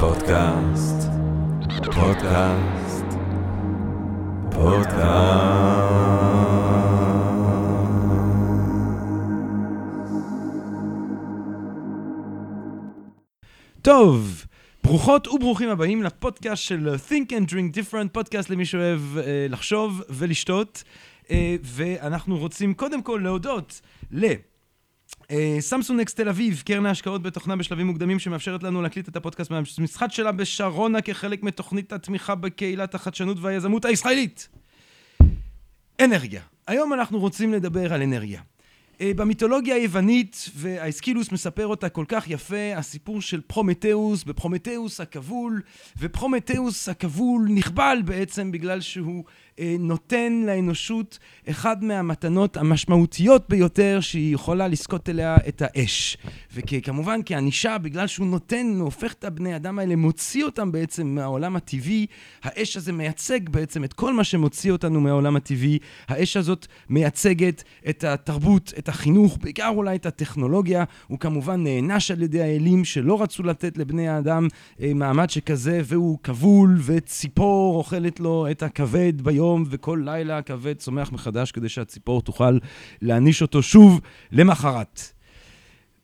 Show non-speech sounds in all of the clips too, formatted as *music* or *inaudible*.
פודקאסט, פודקאסט, פודקאסט. טוב, ברוכות וברוכים הבאים לפודקאסט של Think and Drink Different, פודקאסט למי שאוהב אה, לחשוב ולשתות. אה, ואנחנו רוצים קודם כל להודות ל... Samsung Next תל אביב, קרן ההשקעות בתוכנה בשלבים מוקדמים שמאפשרת לנו להקליט את הפודקאסט מהמשרד שלה בשרונה כחלק מתוכנית התמיכה בקהילת החדשנות והיזמות הישראלית. אנרגיה. היום אנחנו רוצים לדבר על אנרגיה. במיתולוגיה היוונית, ואייסכילוס מספר אותה כל כך יפה, הסיפור של פרומטאוס, בפרומטאוס הכבול, ופרומטאוס הכבול נכבל בעצם בגלל שהוא נותן לאנושות אחד מהמתנות המשמעותיות ביותר שהיא יכולה לזכות אליה את האש. וכמובן כענישה, בגלל שהוא נותן, הוא הופך את הבני אדם האלה, מוציא אותם בעצם מהעולם הטבעי. האש הזה מייצג בעצם את כל מה שמוציא אותנו מהעולם הטבעי. האש הזאת מייצגת את התרבות, את החינוך, בעיקר אולי את הטכנולוגיה. הוא כמובן נענש על ידי האלים שלא רצו לתת לבני האדם מעמד שכזה, והוא כבול, וציפור אוכלת לו את הכבד ביום. יום וכל לילה הכבד צומח מחדש כדי שהציפור תוכל להעניש אותו שוב למחרת.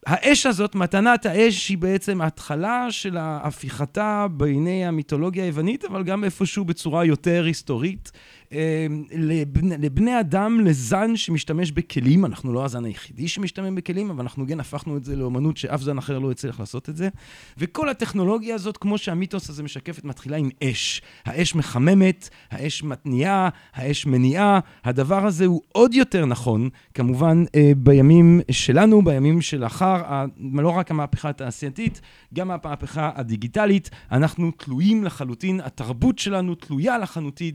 האש הזאת, מתנת האש, היא בעצם ההתחלה של ההפיכתה בעיני המיתולוגיה היוונית, אבל גם איפשהו בצורה יותר היסטורית. לבני, לבני אדם, לזן שמשתמש בכלים, אנחנו לא הזן היחידי שמשתמש בכלים, אבל אנחנו כן הפכנו את זה לאומנות שאף זן אחר לא הצליח לעשות את זה. וכל הטכנולוגיה הזאת, כמו שהמיתוס הזה משקפת, מתחילה עם אש. האש מחממת, האש מתניעה, האש מניעה. הדבר הזה הוא עוד יותר נכון, כמובן, בימים שלנו, בימים שלאחר, לא רק המהפכה התעשייתית, גם המהפכה הדיגיטלית. אנחנו תלויים לחלוטין, התרבות שלנו תלויה לחלוטין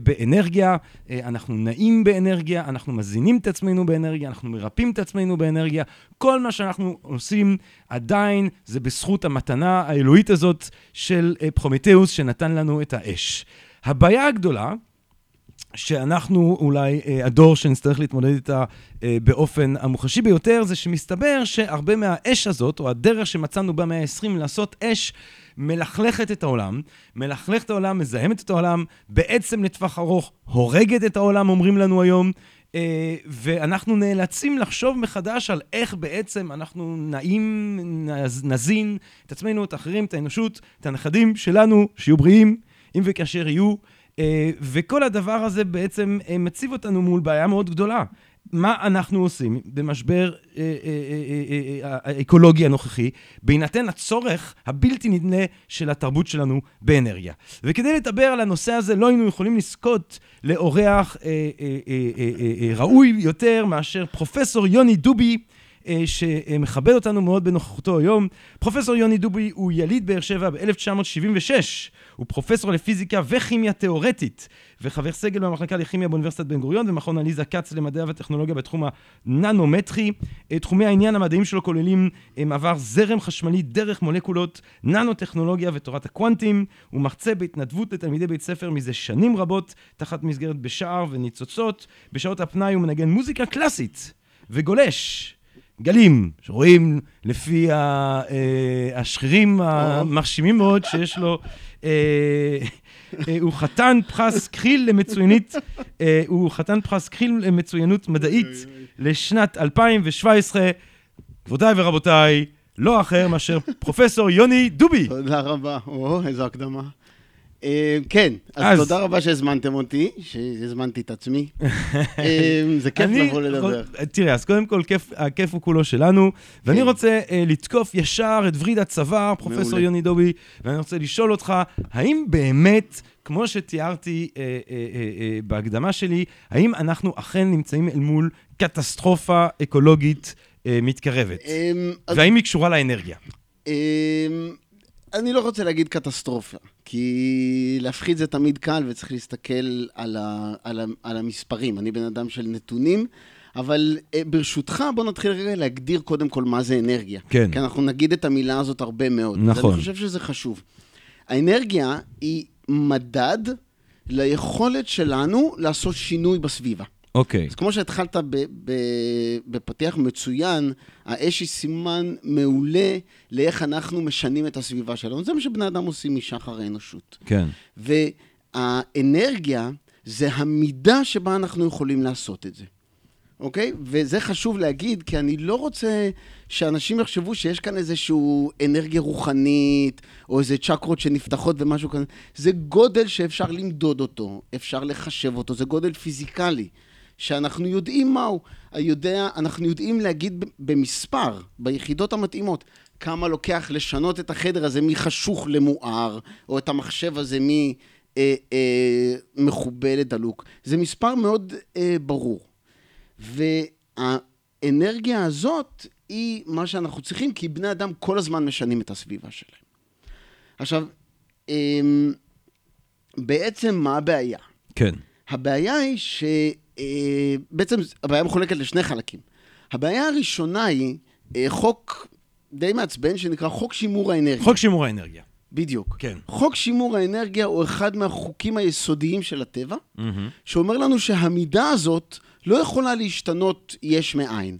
באנרגיה, אנחנו נעים באנרגיה, אנחנו מזינים את עצמנו באנרגיה, אנחנו מרפאים את עצמנו באנרגיה. כל מה שאנחנו עושים עדיין זה בזכות המתנה האלוהית הזאת של פרומטאוס שנתן לנו את האש. הבעיה הגדולה, שאנחנו אולי הדור שנצטרך להתמודד איתה באופן המוחשי ביותר, זה שמסתבר שהרבה מהאש הזאת, או הדרך שמצאנו במאה ה-20 לעשות אש, מלכלכת את העולם, מלכלכת את העולם, מזהמת את העולם, בעצם לטווח ארוך הורגת את העולם, אומרים לנו היום, ואנחנו נאלצים לחשוב מחדש על איך בעצם אנחנו נעים, נזין את עצמנו, את האחרים, את האנושות, את הנכדים שלנו, שיהיו בריאים, אם וכאשר יהיו. וכל הדבר הזה בעצם מציב אותנו מול בעיה מאוד גדולה. מה אנחנו עושים במשבר האקולוגי הנוכחי, בהינתן הצורך הבלתי נדלה של התרבות שלנו באנרגיה. וכדי לדבר על הנושא הזה, לא היינו יכולים לזכות לאורח ראוי יותר מאשר פרופסור יוני דובי, שמכבד אותנו מאוד בנוכחותו היום. פרופסור יוני דובי הוא יליד באר שבע ב-1976. הוא פרופסור לפיזיקה וכימיה תיאורטית, וחבר סגל במחלקה לכימיה באוניברסיטת בן גוריון ומכון עליזה כץ למדעי וטכנולוגיה בתחום הננומטרי. תחומי העניין המדעיים שלו כוללים מעבר זרם חשמלי דרך מולקולות, ננו-טכנולוגיה ותורת הקוונטים. הוא מרצה בהתנדבות לתלמידי בית ספר מזה שנים רבות, תחת מסגרת בשער וניצוצות. בשעות הפנאי הוא מנגן מוזיקה קלאסית וגולש. גלים, שרואים לפי השכירים המרשימים מאוד שיש לו. הוא חתן פרס כחיל למצוינית, הוא חתן פרס כחיל למצוינות מדעית לשנת 2017. גבירותיי ורבותיי, לא אחר מאשר פרופסור יוני דובי. תודה רבה. או, איזו הקדמה. כן, אז תודה רבה שהזמנתם אותי, שהזמנתי את עצמי. *laughs* זה כיף לבוא לדבר. תראה, אז קודם כל, הכיף הוא כולו שלנו, ואני רוצה לתקוף ישר את וריד הצוואר, פרופסור יוני דובי, ואני רוצה לשאול אותך, האם באמת, כמו שתיארתי בהקדמה שלי, האם אנחנו אכן נמצאים אל מול קטסטרופה אקולוגית מתקרבת? והאם היא קשורה לאנרגיה? אני לא רוצה להגיד קטסטרופה, כי להפחיד זה תמיד קל וצריך להסתכל על, ה, על, ה, על המספרים. אני בן אדם של נתונים, אבל ברשותך בוא נתחיל רגע להגדיר קודם כל מה זה אנרגיה. כן. כי אנחנו נגיד את המילה הזאת הרבה מאוד. נכון. אני חושב שזה חשוב. האנרגיה היא מדד ליכולת שלנו לעשות שינוי בסביבה. אוקיי. אז כמו שהתחלת ב- ב- בפתיח מצוין, האש היא סימן מעולה לאיך אנחנו משנים את הסביבה שלנו. זה מה שבני אדם עושים משחר האנושות. כן. והאנרגיה זה המידה שבה אנחנו יכולים לעשות את זה, אוקיי? וזה חשוב להגיד, כי אני לא רוצה שאנשים יחשבו שיש כאן איזושהי אנרגיה רוחנית, או איזה צ'קרות שנפתחות ומשהו כזה. זה גודל שאפשר למדוד אותו, אפשר לחשב אותו, זה גודל פיזיקלי, שאנחנו יודעים מהו. יודע, אנחנו יודעים להגיד במספר, ביחידות המתאימות, כמה לוקח לשנות את החדר הזה מחשוך למואר, או את המחשב הזה מ... אה, אה, לדלוק. זה מספר מאוד אה, ברור. והאנרגיה הזאת היא מה שאנחנו צריכים, כי בני אדם כל הזמן משנים את הסביבה שלהם. עכשיו, אה, בעצם מה הבעיה? כן. הבעיה היא ש... אה, בעצם הבעיה מחולקת לשני חלקים. הבעיה הראשונה היא אה, חוק די מעצבן שנקרא חוק שימור האנרגיה. חוק שימור האנרגיה. בדיוק. כן. חוק שימור האנרגיה הוא אחד מהחוקים היסודיים של הטבע, מהמם. שאומר לנו שהמידה הזאת לא יכולה להשתנות יש מאין.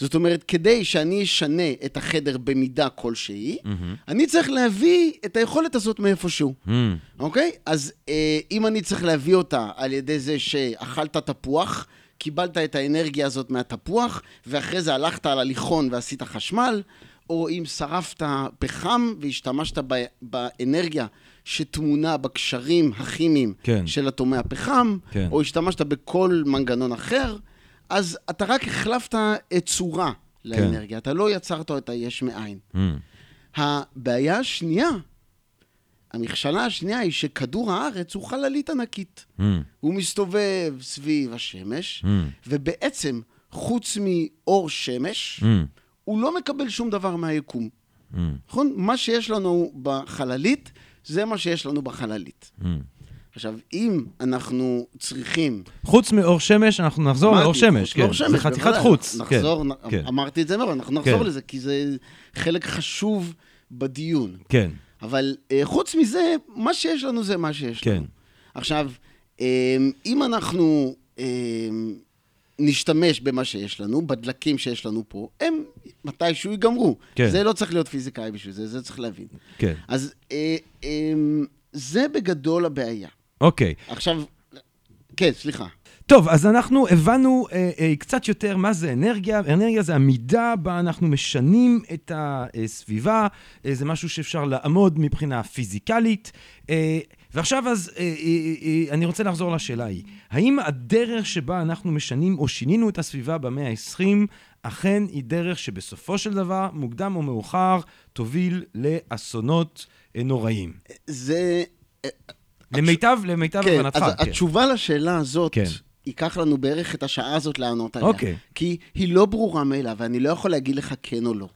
זאת אומרת, כדי שאני אשנה את החדר במידה כלשהי, מהמם. אני צריך להביא את היכולת הזאת מאיפשהו. מהמם. אוקיי? אז אה, אם אני צריך להביא אותה על ידי זה שאכלת תפוח, קיבלת את האנרגיה הזאת מהתפוח, ואחרי זה הלכת על הליכון ועשית חשמל, או אם שרפת פחם והשתמשת ב- באנרגיה שטמונה בקשרים הכימיים כן. של אטומי הפחם, כן. או השתמשת בכל מנגנון אחר, אז אתה רק החלפת את צורה לאנרגיה, אתה לא יצרת אותה יש מאין. מהמם. הבעיה השנייה, המכשלה השנייה היא שכדור הארץ הוא חללית ענקית. מהמם. הוא מסתובב סביב השמש, מהמם. ובעצם, חוץ מאור שמש, מהמם. הוא לא מקבל שום דבר מהיקום. מהמם. נכון? מה שיש לנו בחללית, זה מה שיש לנו בחללית. מהמם. עכשיו, אם אנחנו צריכים... חוץ מאור שמש, אנחנו נחזור לאור שמש, כן. מאור זה שמש, חתיכת. חוץ. נחזור, כן, נ- כן. אמרתי את זה מראש, אנחנו נחזור כן. לזה, כי זה חלק חשוב בדיון. כן, אבל אה, חוץ מזה, מה שיש לנו זה מה שיש כן. לנו. עכשיו, אה, אם אנחנו אה, נשתמש במה שיש לנו, בדלקים שיש לנו פה, הם מתישהו ייגמרו. כן. זה לא צריך להיות פיזיקאי בשביל זה, זה צריך להבין. כן. אז אה, אה, זה בגדול הבעיה. אוקיי. עכשיו, כן, סליחה. טוב, אז אנחנו הבנו אה, אה, קצת יותר מה זה אנרגיה. אנרגיה זה המידה בה אנחנו משנים את הסביבה, אה, זה משהו שאפשר לעמוד מבחינה פיזיקלית. אה, ועכשיו אז אה, אה, אה, אני רוצה לחזור לשאלה ההיא. האם הדרך שבה אנחנו משנים או שינינו את הסביבה במאה ה-20, אכן היא דרך שבסופו של דבר, מוקדם או מאוחר, תוביל לאסונות אה, נוראיים? זה... למיטב, למיטב כן, הבנתך. אז כן. התשובה לשאלה הזאת, כן. ייקח לנו בערך את השעה הזאת לענות עליה. אוקיי. כי היא לא ברורה מאליו, ואני לא יכול להגיד לך כן או לא.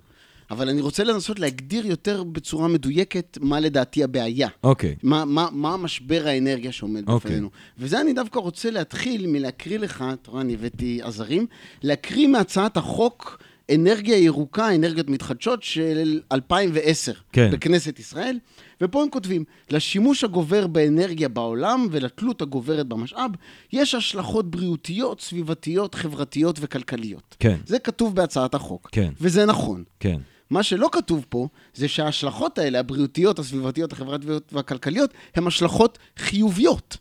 אבל אני רוצה לנסות להגדיר יותר בצורה מדויקת מה לדעתי הבעיה. אוקיי. מה, מה, מה המשבר האנרגיה שעומד אוקיי. בפנינו. וזה אני דווקא רוצה להתחיל מלהקריא לך, אתה רואה, אני הבאתי עזרים, להקריא מהצעת החוק אנרגיה ירוקה, אנרגיות מתחדשות של 2010, כן. בכנסת ישראל, ופה הם כותבים, לשימוש הגובר באנרגיה בעולם ולתלות הגוברת במשאב, יש השלכות בריאותיות, סביבתיות, חברתיות וכלכליות. כן. זה כתוב בהצעת החוק. כן. וזה נכון. כן. מה שלא כתוב פה, זה שההשלכות האלה, הבריאותיות, הסביבתיות, החברתיות והכלכליות, הן השלכות חיוביות.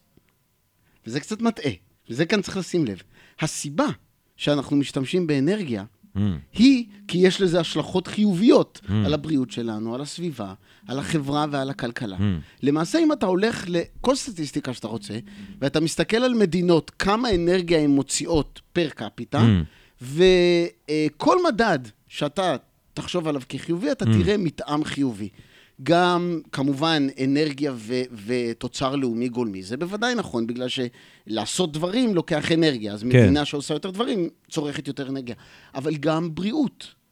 וזה קצת מטעה, וזה כאן צריך לשים לב. הסיבה שאנחנו משתמשים באנרגיה, Mm. היא כי יש לזה השלכות חיוביות Mm. על הבריאות שלנו, על הסביבה, על החברה ועל הכלכלה. Mm. למעשה, אם אתה הולך לכל סטטיסטיקה שאתה רוצה, ואתה מסתכל על מדינות, כמה אנרגיה הן מוציאות פר קפיטה, Mm. וכל מדד שאתה תחשוב עליו כחיובי, אתה Mm. תראה מתאם חיובי. גם, כמובן, אנרגיה ו- ותוצר לאומי גולמי. זה בוודאי נכון, בגלל שלעשות דברים לוקח אנרגיה. אז כן. מדינה שעושה יותר דברים צורכת יותר אנרגיה. אבל גם בריאות.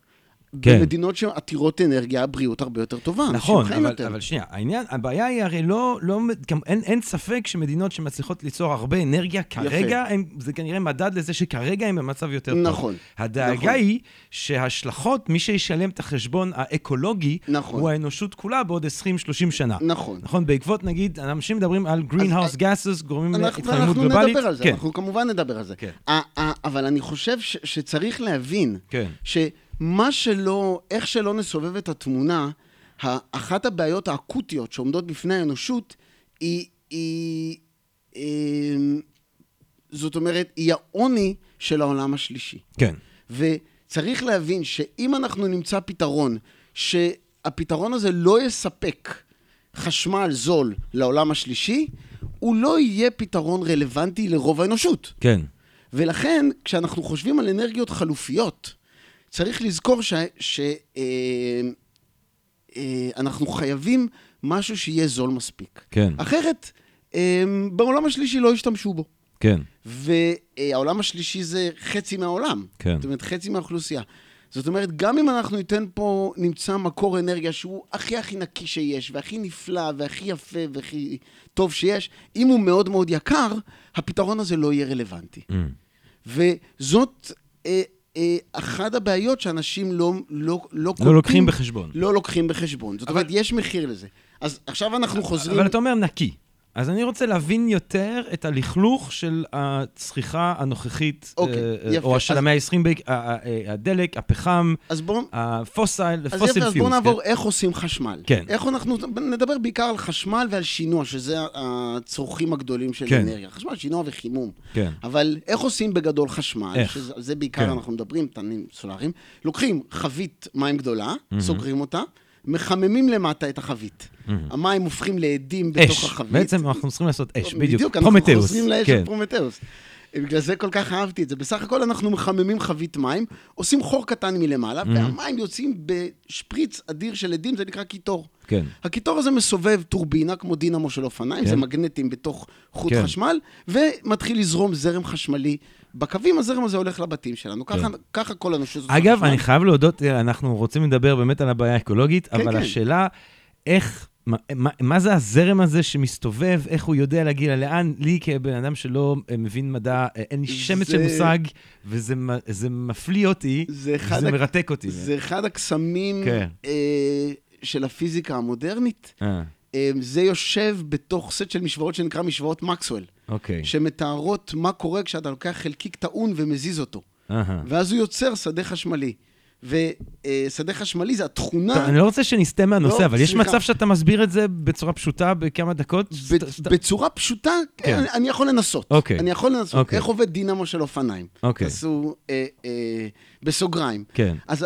כן. במדינות שעתירות אנרגיה, הבריאות הרבה יותר טובה. נכון, אבל, יותר. אבל שנייה, העניין, הבעיה היא הרי לא, לא גם אין, אין ספק שמדינות שמצליחות ליצור הרבה אנרגיה, כרגע, הם, זה כנראה מדד לזה שכרגע הם במצב יותר טוב. נכון. הדאגה נכון. היא שההשלכות, מי שישלם את החשבון האקולוגי, נכון. הוא האנושות כולה בעוד 20-30 שנה. נכון. נכון, בעקבות, נגיד, אנשים מדברים על greenhouse gases, גורמים אנחנו, להתחממות אנחנו גלובלית. נדבר על זה, כן, אנחנו כמובן נדבר על זה. כן. 아, 아, אבל אני חושב ש, שצריך להבין כן. שמה שלא, איך שלא נסובב את התמונה, אחת הבעיות האקוטיות שעומדות בפני האנושות היא, היא אה, זאת אומרת, היא העוני של העולם השלישי. כן. וצריך להבין שאם אנחנו נמצא פתרון, שהפתרון הזה לא יספק חשמל זול לעולם השלישי, הוא לא יהיה פתרון רלוונטי לרוב האנושות. כן. ולכן, כשאנחנו חושבים על אנרגיות חלופיות, צריך לזכור שאנחנו אה, אה, חייבים משהו שיהיה זול מספיק. כן. אחרת, אה, בעולם השלישי לא ישתמשו בו. כן. והעולם השלישי זה חצי מהעולם. כן. זאת אומרת, חצי מהאוכלוסייה. זאת אומרת, גם אם אנחנו ניתן פה, נמצא מקור אנרגיה שהוא הכי הכי נקי שיש, והכי נפלא, והכי יפה, והכי טוב שיש, אם הוא מאוד מאוד יקר, הפתרון הזה לא יהיה רלוונטי. Mm. וזאת אה, אחת הבעיות שאנשים לא, לא, לא, לא לוקחים בחשבון. לא לוקחים בחשבון. זאת אומרת, יש מחיר לזה. אז עכשיו אנחנו חוזרים... אבל אתה אומר נקי. אז אני רוצה להבין יותר את הלכלוך של הצריכה הנוכחית, אוקיי, אה, יפה. או של המאה ה-20, הדלק, הפחם. הפוסל, אז פוסיל יפה, אז בואו פיוס. נעבור איך עושים חשמל. כן. איך אנחנו, נדבר בעיקר על חשמל ועל שינוע, שזה הצורכים הגדולים של כן. אנרגיה. חשמל, שינוע וחימום. כן. אבל איך עושים בגדול חשמל? איך? שזה, בעיקר כן. אנחנו מדברים, טענים סולאריים. לוקחים חבית מים גדולה, סוגרים אותה, מחממים למטה את החבית. המים הופכים לאדים בתוך אש. החבית. בעצם אנחנו צריכים לעשות אש, בדיוק. בדיוק, אנחנו פרומטאוס. חוזרים לאש כן. של פרומטאוס. בגלל זה כל כך אהבתי את זה. בסך הכל אנחנו מחממים חבית מים, עושים חור קטן מלמעלה, והמים יוצאים בשפריץ אדיר של אדים, זה נקרא קיטור. כן. הקיטור הזה מסובב טורבינה, כמו דינמו של אופניים, כן. זה מגנטים בתוך חוט כן. חשמל, ומתחיל לזרום זרם חשמלי. בקווים הזרם הזה הולך לבתים שלנו. ככה, ככה כל האנושות... עושה אגב, חשמל. אני חייב להודות, אה, אנחנו רוצים לדבר באמת על הבעיה האקולוגית, כן, אבל כן. השאלה, איך, מה, מה, מה זה הזרם הזה שמסתובב, איך הוא יודע להגיע לאן? לי כבן אדם שלא אה, מבין מדע, אה, אין לי שמץ של מושג, וזה מפליא אותי, זה וזה הק- מרתק אותי. זה אחד הקסמים כן. אה, של הפיזיקה המודרנית. אה, אה, זה יושב בתוך סט של משוואות שנקרא משוואות מקסואל, אוקיי. שמתארות מה קורה כשאתה לוקח חלקיק טעון ומזיז אותו. אהה. ואז הוא יוצר שדה חשמלי. ושדה חשמלי זה התכונה... טוב, אני לא רוצה שנסטה מהנושא, לא, אבל יש. מצב שאתה מסביר את זה בצורה פשוטה בכמה דקות? ב- בצורה פשוטה, כן. אני, אני יכול לנסות. אוקיי. אני יכול לנסות. אוקיי. איך עובד דינמו של אופניים? אוקיי. תעשו אה, אה, בסוגריים. כן. אז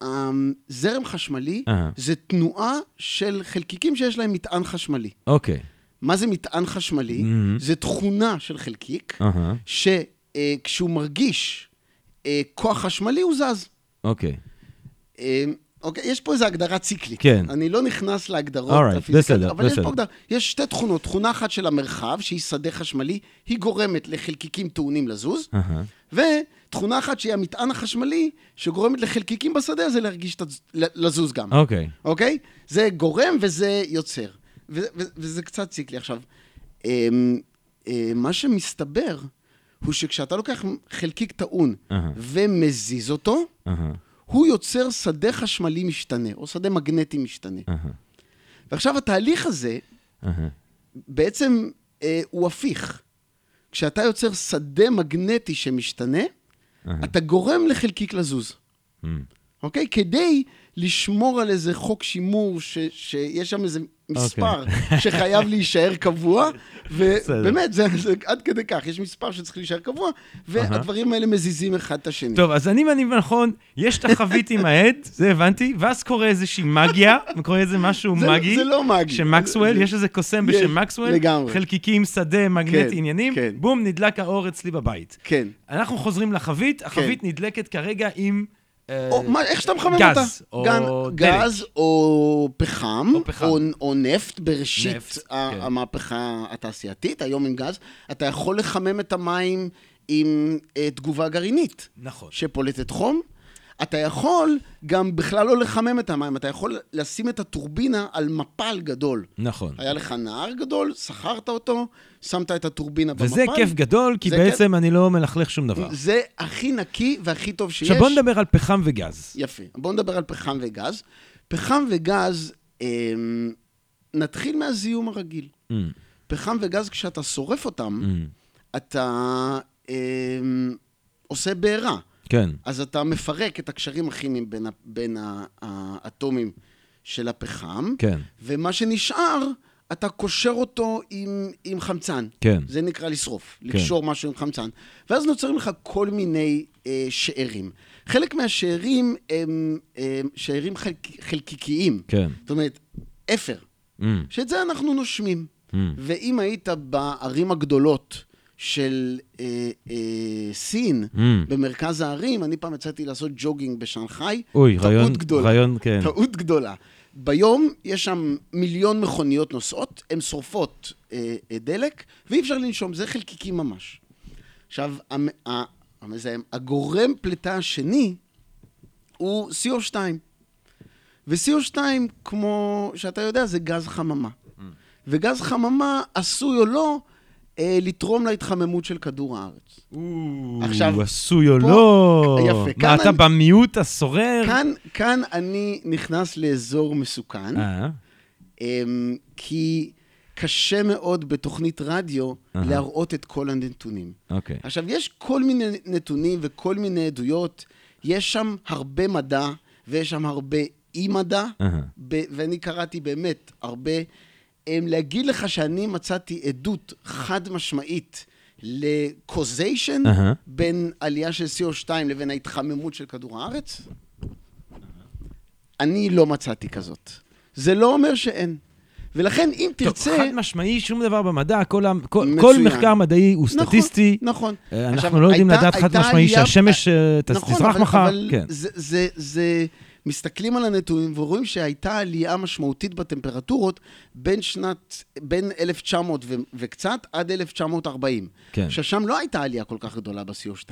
הזרם חשמלי. זה תנועה של חלקיקים שיש להם מטען חשמלי. אוקיי. מה זה מטען חשמלי? זה תכונה של חלקיק. שכשהוא מרגיש אה, כוח חשמלי, הוא זז. אוקיי. אה, אוקיי, יש פה איזו הגדרה ציקלית. כן. אני לא נכנס להגדרות Alright, הפיזיקליות, בסדר, אבל יש בסדר. פה הגדרה. יש שתי תכונות. תכונה אחת של המרחב, שהיא שדה חשמלי, היא גורמת לחלקיקים טעונים לזוז, אהה. ותכונה אחת שהיא המטען החשמלי, שגורמת לחלקיקים בשדה הזה להרגיש, ל- לזוז גם. אוקיי. אוקיי? זה גורם וזה יוצר. ו- ו- וזה קצת ציקלי. עכשיו, אמ, אה, מה שמסתבר הוא שכשאתה לוקח חלקיק טעון אהה. ומזיז אותו, אהה. הוא יוצר שדה חשמלי משתנה, או שדה מגנטי משתנה. אהה. ועכשיו התהליך הזה, אהה. בעצם אה, הוא הפיך. כשאתה יוצר שדה מגנטי שמשתנה, אהה. אתה גורם לחלקיק לזוז. אמ. אוקיי? כדי לשמור על איזה חוק שימור, ש, שיש שם איזה מספר *laughs* שחייב להישאר קבוע. ובאמת, זה, זה עד כדי כך, יש מספר שצריך להישאר קבוע, והדברים האלה מזיזים אחד את השני. טוב, אז אני מניב נכון, יש את החבית עם העד, זה הבנתי, ואז קורה איזושהי מגיה, קורה איזה משהו זה- מגי. זה לא מגי. שמקסוול, זה- יש איזה קוסם בשם מקסוול, לגמרי. חלקיקים, שדה, מגנטי, כן, עניינים, כן. בום, נדלק האור אצלי בבית. כן. אנחנו חוזרים לחבית, החבית נדלקת כרגע עם... אה, או, מה, איך שאתה מחמם גז, אותה. או גן-. גז או פחם, או פחם. או, או נפט בראשית נפט, ה- כן. המהפכה התעשייתית, היום עם גז. אתה יכול לחמם את המים עם אה, תגובה גרעינית. נכון. שפולטת חום, אתה יכול גם בכלל לא לחמם את המים, אתה יכול לשים את הטורבינה על מפל גדול. נכון. היה לך נהר גדול, שכרת אותו, שמת את הטורבינה במפל. וזה כיף גדול, כי בעצם אני לא מלכלך שום דבר. זה הכי נקי והכי טוב שיש. עכשיו בוא נדבר על פחם וגז. יפה. בואו נדבר על פחם וגז. פחם וגז, אמ, נתחיל מהזיהום הרגיל. Mm, פחם וגז, כשאתה שורף אותם, mm. אתה אמ, עושה בעירה. כן. אז אתה מפרק את הקשרים הכימיים בין, ה- בין האטומים של הפחם, כן. ומה שנשאר, אתה קושר אותו עם, עם חמצן. כן. זה נקרא לשרוף, לקשור משהו עם חמצן. ואז נוצרים לך כל מיני אה, שארים. חלק מהשארים הם, הם שארים חלק, חלקיקיים. כן. זאת אומרת, אפר, Mm, שאת זה אנחנו נושמים. mm. ואם היית בערים הגדולות של אה, אה, סין, Mm. במרכז הערים, אני פעם יצאתי לעשות ג'וגינג בשנגחאי, אוי, טעות רעיון, גדולה. רעיון, כן. טעות גדולה. ביום יש שם מיליון מכוניות נוסעות, הן שורפות אה, אה, דלק, ואי אפשר לנשום, זה חלקיקים ממש. עכשיו, המ, ה, המזהם, הגורם פליטה השני הוא CO2. ו-CO2, כמו שאתה יודע, זה גז חממה. וגז חממה עשוי או לא לתרום להתחממות של כדור הארץ. עכשיו, עשוי או לא. יפה, מה, אתה אני- במיעוט הסורר? כאן, כאן אני נכנס לאזור מסוכן. אה, אמ, כי קשה מאוד בתוכנית רדיו אהה. להראות את כל הנתונים. אוקיי. עכשיו, יש כל מיני נתונים וכל מיני עדויות, יש שם הרבה מדע ויש שם הרבה אי-מדע, ואני קראתי באמת הרבה. אמ, להגיד לך שאני מצאתי עדות חד משמעית לקוזיישן אהה. בין עלייה של CO2 לבין ההתחממות של כדור הארץ? אני לא מצאתי כזאת. זה לא אומר שאין. ולכן, אם טוב, תרצה... חד משמעי, שום דבר במדע, כל כל-. כל מחקר מדעי הוא נכון, סטטיסטי. נכון. עכשיו, אנחנו לא יודעים הייתה- לדעת חד משמעי שהשמש אה, נכון, תזרח מחר. אבל כן. זה, זה, זה, מסתכלים על הנתונים ורואים שהייתה עלייה משמעותית בטמפרטורות בין שנת, בין 1900 ו- וקצת עד 1940. כן. ששם לא הייתה עלייה כל כך גדולה ב-CO2.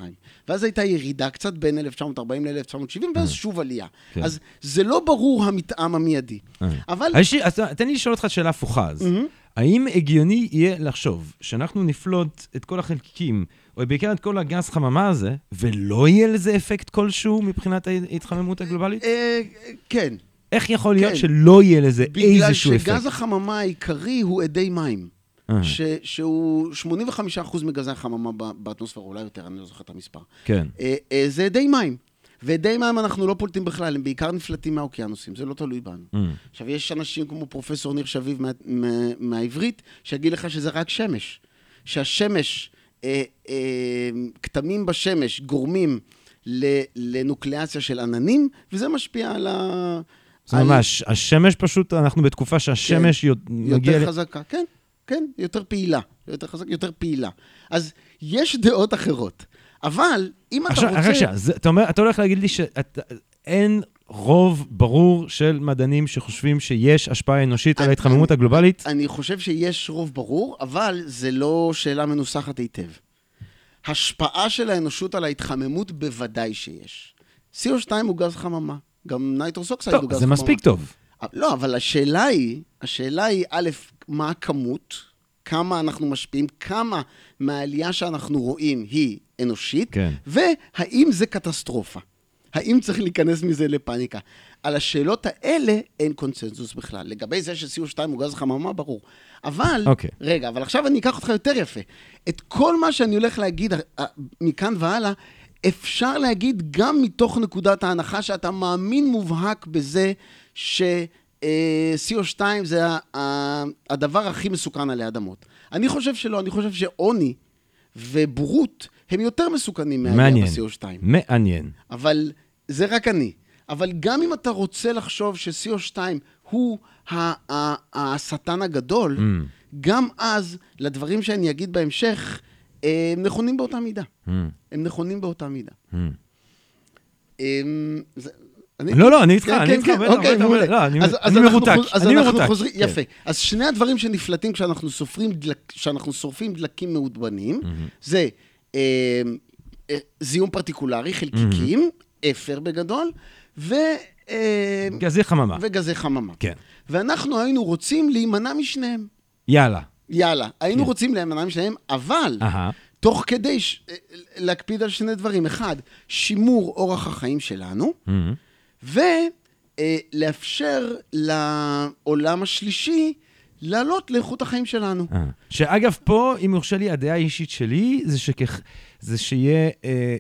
ואז הייתה ירידה קצת בין 1940 ל-1970, ואז שוב עלייה. כן. אז זה לא ברור המתאם המיידי. אה. אבל... אז יש לי- אז תן לי לשאול אותך שאלה הפוכה אז. האם הגיוני יהיה לחשוב שאנחנו נפלוט את כל החלקיקים, או בעיקר את כל הגז חממה הזה, ולא יהיה לזה אפקט כלשהו מבחינת ההתחממות הגלובלית? אה, כן. איך יכול להיות כן. שלא יהיה לזה בגלל איזשהו אפקט? שגז החממה העיקרי הוא אדי מים. אה, ש, שהוא 85% מגזי החממה באטמוספירה, אולי יותר, אני לא זוכר את המספר. כן. אה, אה, זה אדי מים. ואדי מים אנחנו לא פולטים בכלל, הם בעיקר נפלטים מהאוקיינוסים, זה לא תלוי בנו. Mm. עכשיו, יש אנשים כמו פרופסור ניר שביב מה, מה, מהעברית, שיגיד לך שזה רק שמש. שהשמש, כתמים בשמש גורמים לנוקלאציה של עננים, וזה משפיע על ה... זה ממש, השמש פשוט, אנחנו בתקופה שהשמש י- מגיע... יותר חזקה, כן, כן, יותר פעילה. יותר חזק, יותר פעילה. אז יש דעות אחרות. אבל אם אתה עכשיו, רוצה... רק שנייה, זה- אתה אומר, אתה הולך להגיד לי שאין רוב ברור של מדענים שחושבים שיש השפעה אנושית על אני- ההתחממות אני- הגלובלית? אני חושב שיש רוב ברור, אבל זה לא שאלה מנוסחת היטב. השפעה של האנושות על ההתחממות בוודאי שיש. CO2 הוא גז חממה, גם nitrous oxide הוא טוב, גז זה חממה. מספיק טוב. לא, אבל השאלה היא, השאלה היא, א', מה הכמות, כמה אנחנו משפיעים, כמה מהעלייה שאנחנו רואים היא אנושית, כן. והאם זה קטסטרופה. האם צריך להיכנס מזה לפאניקה? על השאלות האלה אין קונצנזוס בכלל. לגבי זה ש-CO2 הוא גז חממה, ברור. אבל, אוקיי. רגע, אבל עכשיו אני אקח אותך יותר יפה. את כל מה שאני הולך להגיד אה, מכאן והלאה, אפשר להגיד גם מתוך נקודת ההנחה שאתה מאמין מובהק בזה ש... אה, CO2 זה ה- ה- הדבר הכי מסוכן עלי אדמות. אני חושב שלא, אני חושב שעוני ובורות הם יותר מסוכנים מעניין. ב-CO2. מעניין. אבל זה רק אני. אבל גם אם אתה רוצה לחשוב ש-CO2 הוא השטן הגדול, Mm. גם אז, לדברים שאני אגיד בהמשך, אה, הם נכונים באותה מידה. Mm. הם נכונים באותה מידה. Mm. אמ, זה- אני- לא, לא, אני איתך, כן, אני כן, איתך, כן, בטח, אוקיי, בטח. בטח, לא, אני- אז- אני מרותק, אז אני אנחנו מרותק, חוזרים, כן. יפה. אז שני הדברים שנפלטים כשאנחנו סופרים דלק- כשאנחנו שורפים דלקים מאודבנים, זה אה, אה, זיהום פרטיקולרי, חלקיקים, אפר בגדול, ו... אה, גזי חממה. וגזי חממה. כן. ואנחנו היינו רוצים להימנע משניהם. יאללה. יאללה, היינו כן. רוצים להימנע משניהם, אבל אהה. תוך כדי ש... להקפיד על שני דברים. אחד, שימור אורח החיים שלנו, מהמם. ולאפשר לעולם השלישי לעלות לאיכות החיים שלנו. אה. שאגב, פה, אם יורשה לי, הדעה האישית שלי, זה, שכך, זה שיהיה, אה,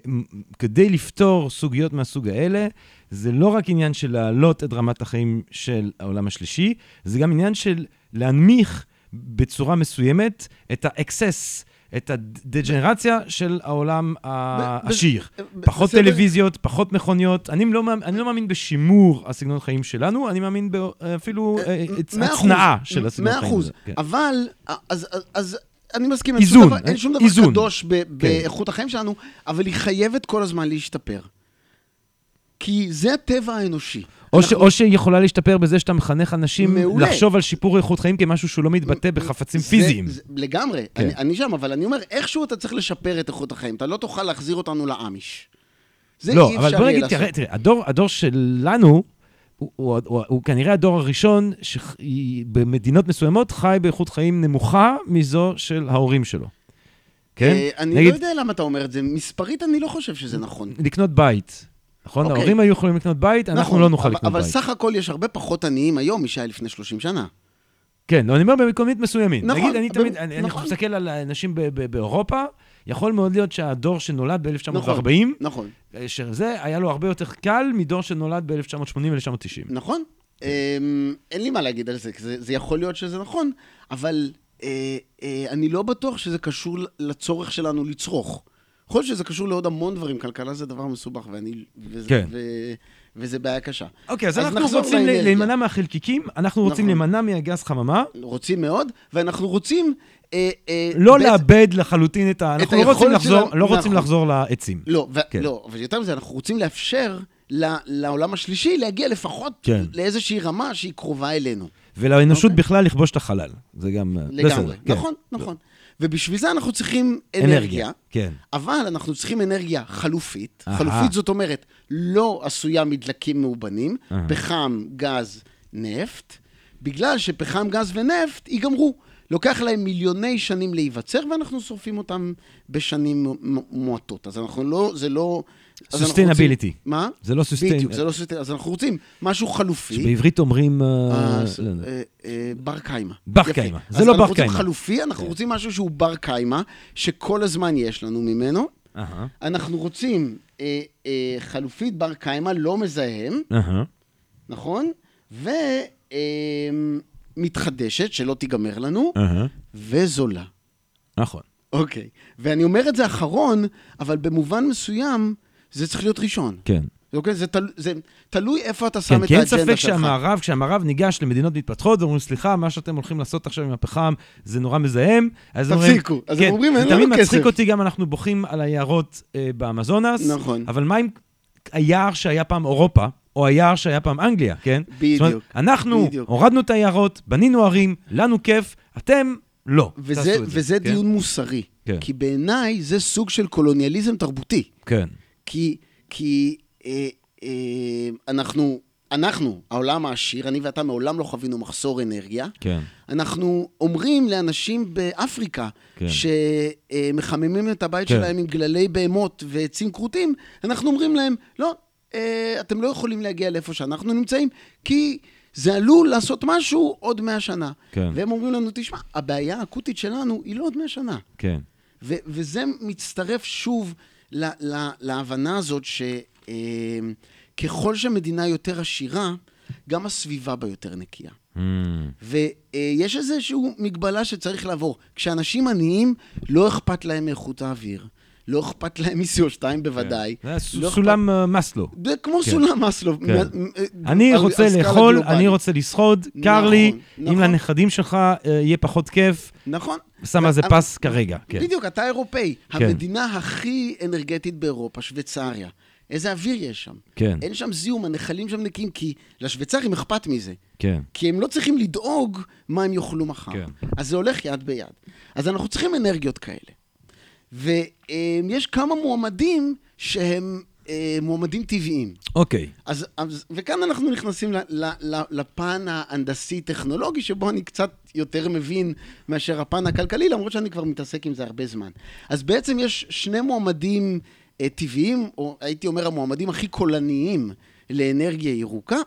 כדי לפתור סוגיות מהסוג האלה, זה לא רק עניין של להעלות את רמת החיים של העולם השלישי, זה גם עניין של להנמיך בצורה מסוימת את האקסס, את הדג'נרציה של העולם העשיר. פחות בסדר. טלוויזיות, פחות מכוניות. אני לא, מאמין- אני לא מאמין בשימור הסגנון חיים שלנו, אני מאמין אפילו מאה אחוז, הצנעה של הסגנון מאה חיים אחוז. הזה. כן. אבל, אז, אז, אני מסכים, אין איזון, שום דבר, אין שום דבר. כן. קדוש ב, באיכות החיים שלנו, אבל היא חייבת כל הזמן להשתפר. כי זה הטבע האנושי. או, ש, אנחנו- או שהיא יכולה להשתפר בזה שאתה מחנך אנשים מעולה. לחשוב על שיפור איכות חיים כמשהו שהוא לא מתבטא בחפצים זה- פיזיים. זה, לגמרי, כן. אני, אני שם, אבל אני אומר, איכשהו אתה צריך לשפר את איכות החיים, אתה לא תוכל להחזיר אותנו לאמיש. זה לא, אי אבל אפשר בוא יהיה נגיד, לעשות. תראה, תראה, הדור, הדור שלנו, הוא, הוא, הוא, הוא כנראה הדור הראשון שבמדינות מסוימות חי באיכות חיים נמוכה מזו של ההורים שלו. כן? אה, אני נגיד, לא יודע למה אתה אומר את זה, מספרית אני לא חושב שזה נכון. לקנות בית. נכון? אוקיי. ההורים היו יכולים לקנות בית, אנחנו נכון, לא נוכל אבל- לקנות אבל בית. סך הכל יש הרבה פחות עניים היום משהיה לפני 30 שנה. כן, לא, אני אומר במקומות מסוימים. נכון, נגיד, אני אבל- תמיד, אני, אני נכון. מסתכל על אנשים ב- ב- באירופה, יכול מאוד להיות שהדור שנולד ב-1940, נכון, נכון. שזה היה לו הרבה יותר קל מדור שנולד ב-1980 ו-1990. נכון. אמ, אין לי מה להגיד על זה, כי זה, זה יכול להיות שזה נכון, אבל אה, אה, אני לא בטוח שזה קשור לצורך שלנו לצרוך. יכול להיות שזה קשור לעוד המון דברים, כלכלה זה דבר מסובך, ואני... וזה, כן. ו, וזה בעיה קשה. אוקיי, אז אז אנחנו רוצים. להימנע מהחלקיקים, אנחנו רוצים נכון. להימנע מהגז חממה, רוצים מאוד, ואנחנו רוצים... אה, אה, לא בעצם- לאבד לחלוטין את ה... אנחנו לא רוצים לחזור- שלנו- לא רוצים נכון. לחזור לעצים. לא, ו- כן. לא, אבל יותר מזה, אנחנו רוצים לאפשר ל- לעולם השלישי להגיע לפחות כן. לאיזושהי רמה שהיא קרובה אלינו. ולאנושות אוקיי. בכלל לכבוש את החלל. זה גם... לגמרי. בסדר, כן. נכון, נכון. ובשביל זה אנחנו צריכים אנרגיה. כן. אבל אנחנו צריכים אנרגיה חלופית. אהה. חלופית זאת אומרת, לא עשויה מדלקים מאובנים, אהה. פחם, גז, נפט, בגלל שפחם, גז ונפט ייגמרו. לוקח להם מיליוני שנים להיווצר, ואנחנו שורפים אותם בשנים מועטות. אז אנחנו לא, זה לא... אז Sustainability. מה? זה לא בדיוק, sustain... זה לא סוסטיין. אז אנחנו רוצים משהו חלופי. שבעברית אומרים... אה, אה, לא. אה, בר קיימא. בר. קיימא. זה אז לא בר אנחנו רוצים קיימא. חלופי, אנחנו כן. רוצים משהו שהוא בר קיימא, שכל הזמן יש לנו ממנו. אנחנו רוצים חלופית בר קיימא, לא מזהם. נכון? ומתחדשת, שלא תיגמר לנו. וזולה. נכון. אוקיי. ואני אומר את זה אחרון, אבל במובן מסוים, זה צריך להיות ראשון. כן. אוקיי? זה, תל, זה תלוי איפה אתה שם כן, את כי אין האג'נדה ספק שלך. שהמערב, כשהמערב ניגש למדינות מתפתחות, ואומרים, סליחה, מה שאתם הולכים לעשות עכשיו עם הפחם, זה נורא מזהם. אז הם אומרים- תפסיקו. אז כן, הם אומרים, אין לנו תמיד מצחיק כסף. אותי גם, אנחנו בוכים על היערות אה, באמזונס, נכון. אבל מה עם היער שהיה פעם אירופה, או היער שהיה פעם אנגליה, כן? בדיוק. אומרת, אנחנו בדיוק. הורדנו את היערות, בנינו ערים, לנו כיף, אתם לא. וזה, וזה כן? דיון מוסרי. כן. כי בעיניי זה סוג של קולוניאליזם תרבותי. כן. כי, כי אה, אה, אנחנו, אנחנו, העולם העשיר, אני ואתה מעולם לא חווינו מחסור אנרגיה. כן. אנחנו אומרים לאנשים באפריקה, כן. שמחממים את הבית כן. שלהם עם גללי בהמות ועצים כרותים, אנחנו אומרים להם, לא, אה, אתם לא יכולים להגיע לאיפה שאנחנו נמצאים, כי זה עלול לעשות משהו עוד מאה שנה. כן. והם אומרים לנו, תשמע, הבעיה האקוטית שלנו היא לא עוד מאה שנה. כן. ו- וזה מצטרף שוב ל- ל- להבנה הזאת שככל שהמדינה יותר עשירה, גם הסביבה בה יותר נקייה. Mm, ויש איזושהי מגבלה שצריך לעבור. כשאנשים עניים, לא אכפת להם מאיכות האוויר, לא אכפת להם מ-CO2 בוודאי. זה ס- לא סולם אה, מאסלו. כמו כן. סולם מאסלו. כן. מ- אני רוצה לאכול, גלובלית. אני רוצה לשחוד, קר נכון, לי, אם נכון. לנכדים שלך אה, יהיה פחות כיף, נכון. שם על זה פס כרגע. כן. בדיוק, אתה אירופאי. כן. המדינה הכי אנרגטית באירופה, שוויצריה. איזה אוויר יש שם. כן, אין שם זיהום, הנחלים שם נקיים, כי לשוויצרים אכפת מזה. כן. כי הם לא צריכים לדאוג מה הם יאכלו מחר. כן. אז זה הולך יד ביד. אז אנחנו צריכים אנרגיות כאלה. ויש כמה מועמדים שהם אה, מועמדים טבעיים. אוקיי. אז, אז, וכאן אנחנו נכנסים ל, ל, ל, לפן ההנדסי-טכנולוגי, שבו אני קצת יותר מבין מאשר הפן הכלכלי, למרות שאני כבר מתעסק עם זה הרבה זמן. אז בעצם יש שני מועמדים אה, טבעיים, או הייתי אומר המועמדים הכי קולניים לאנרגיה ירוקה,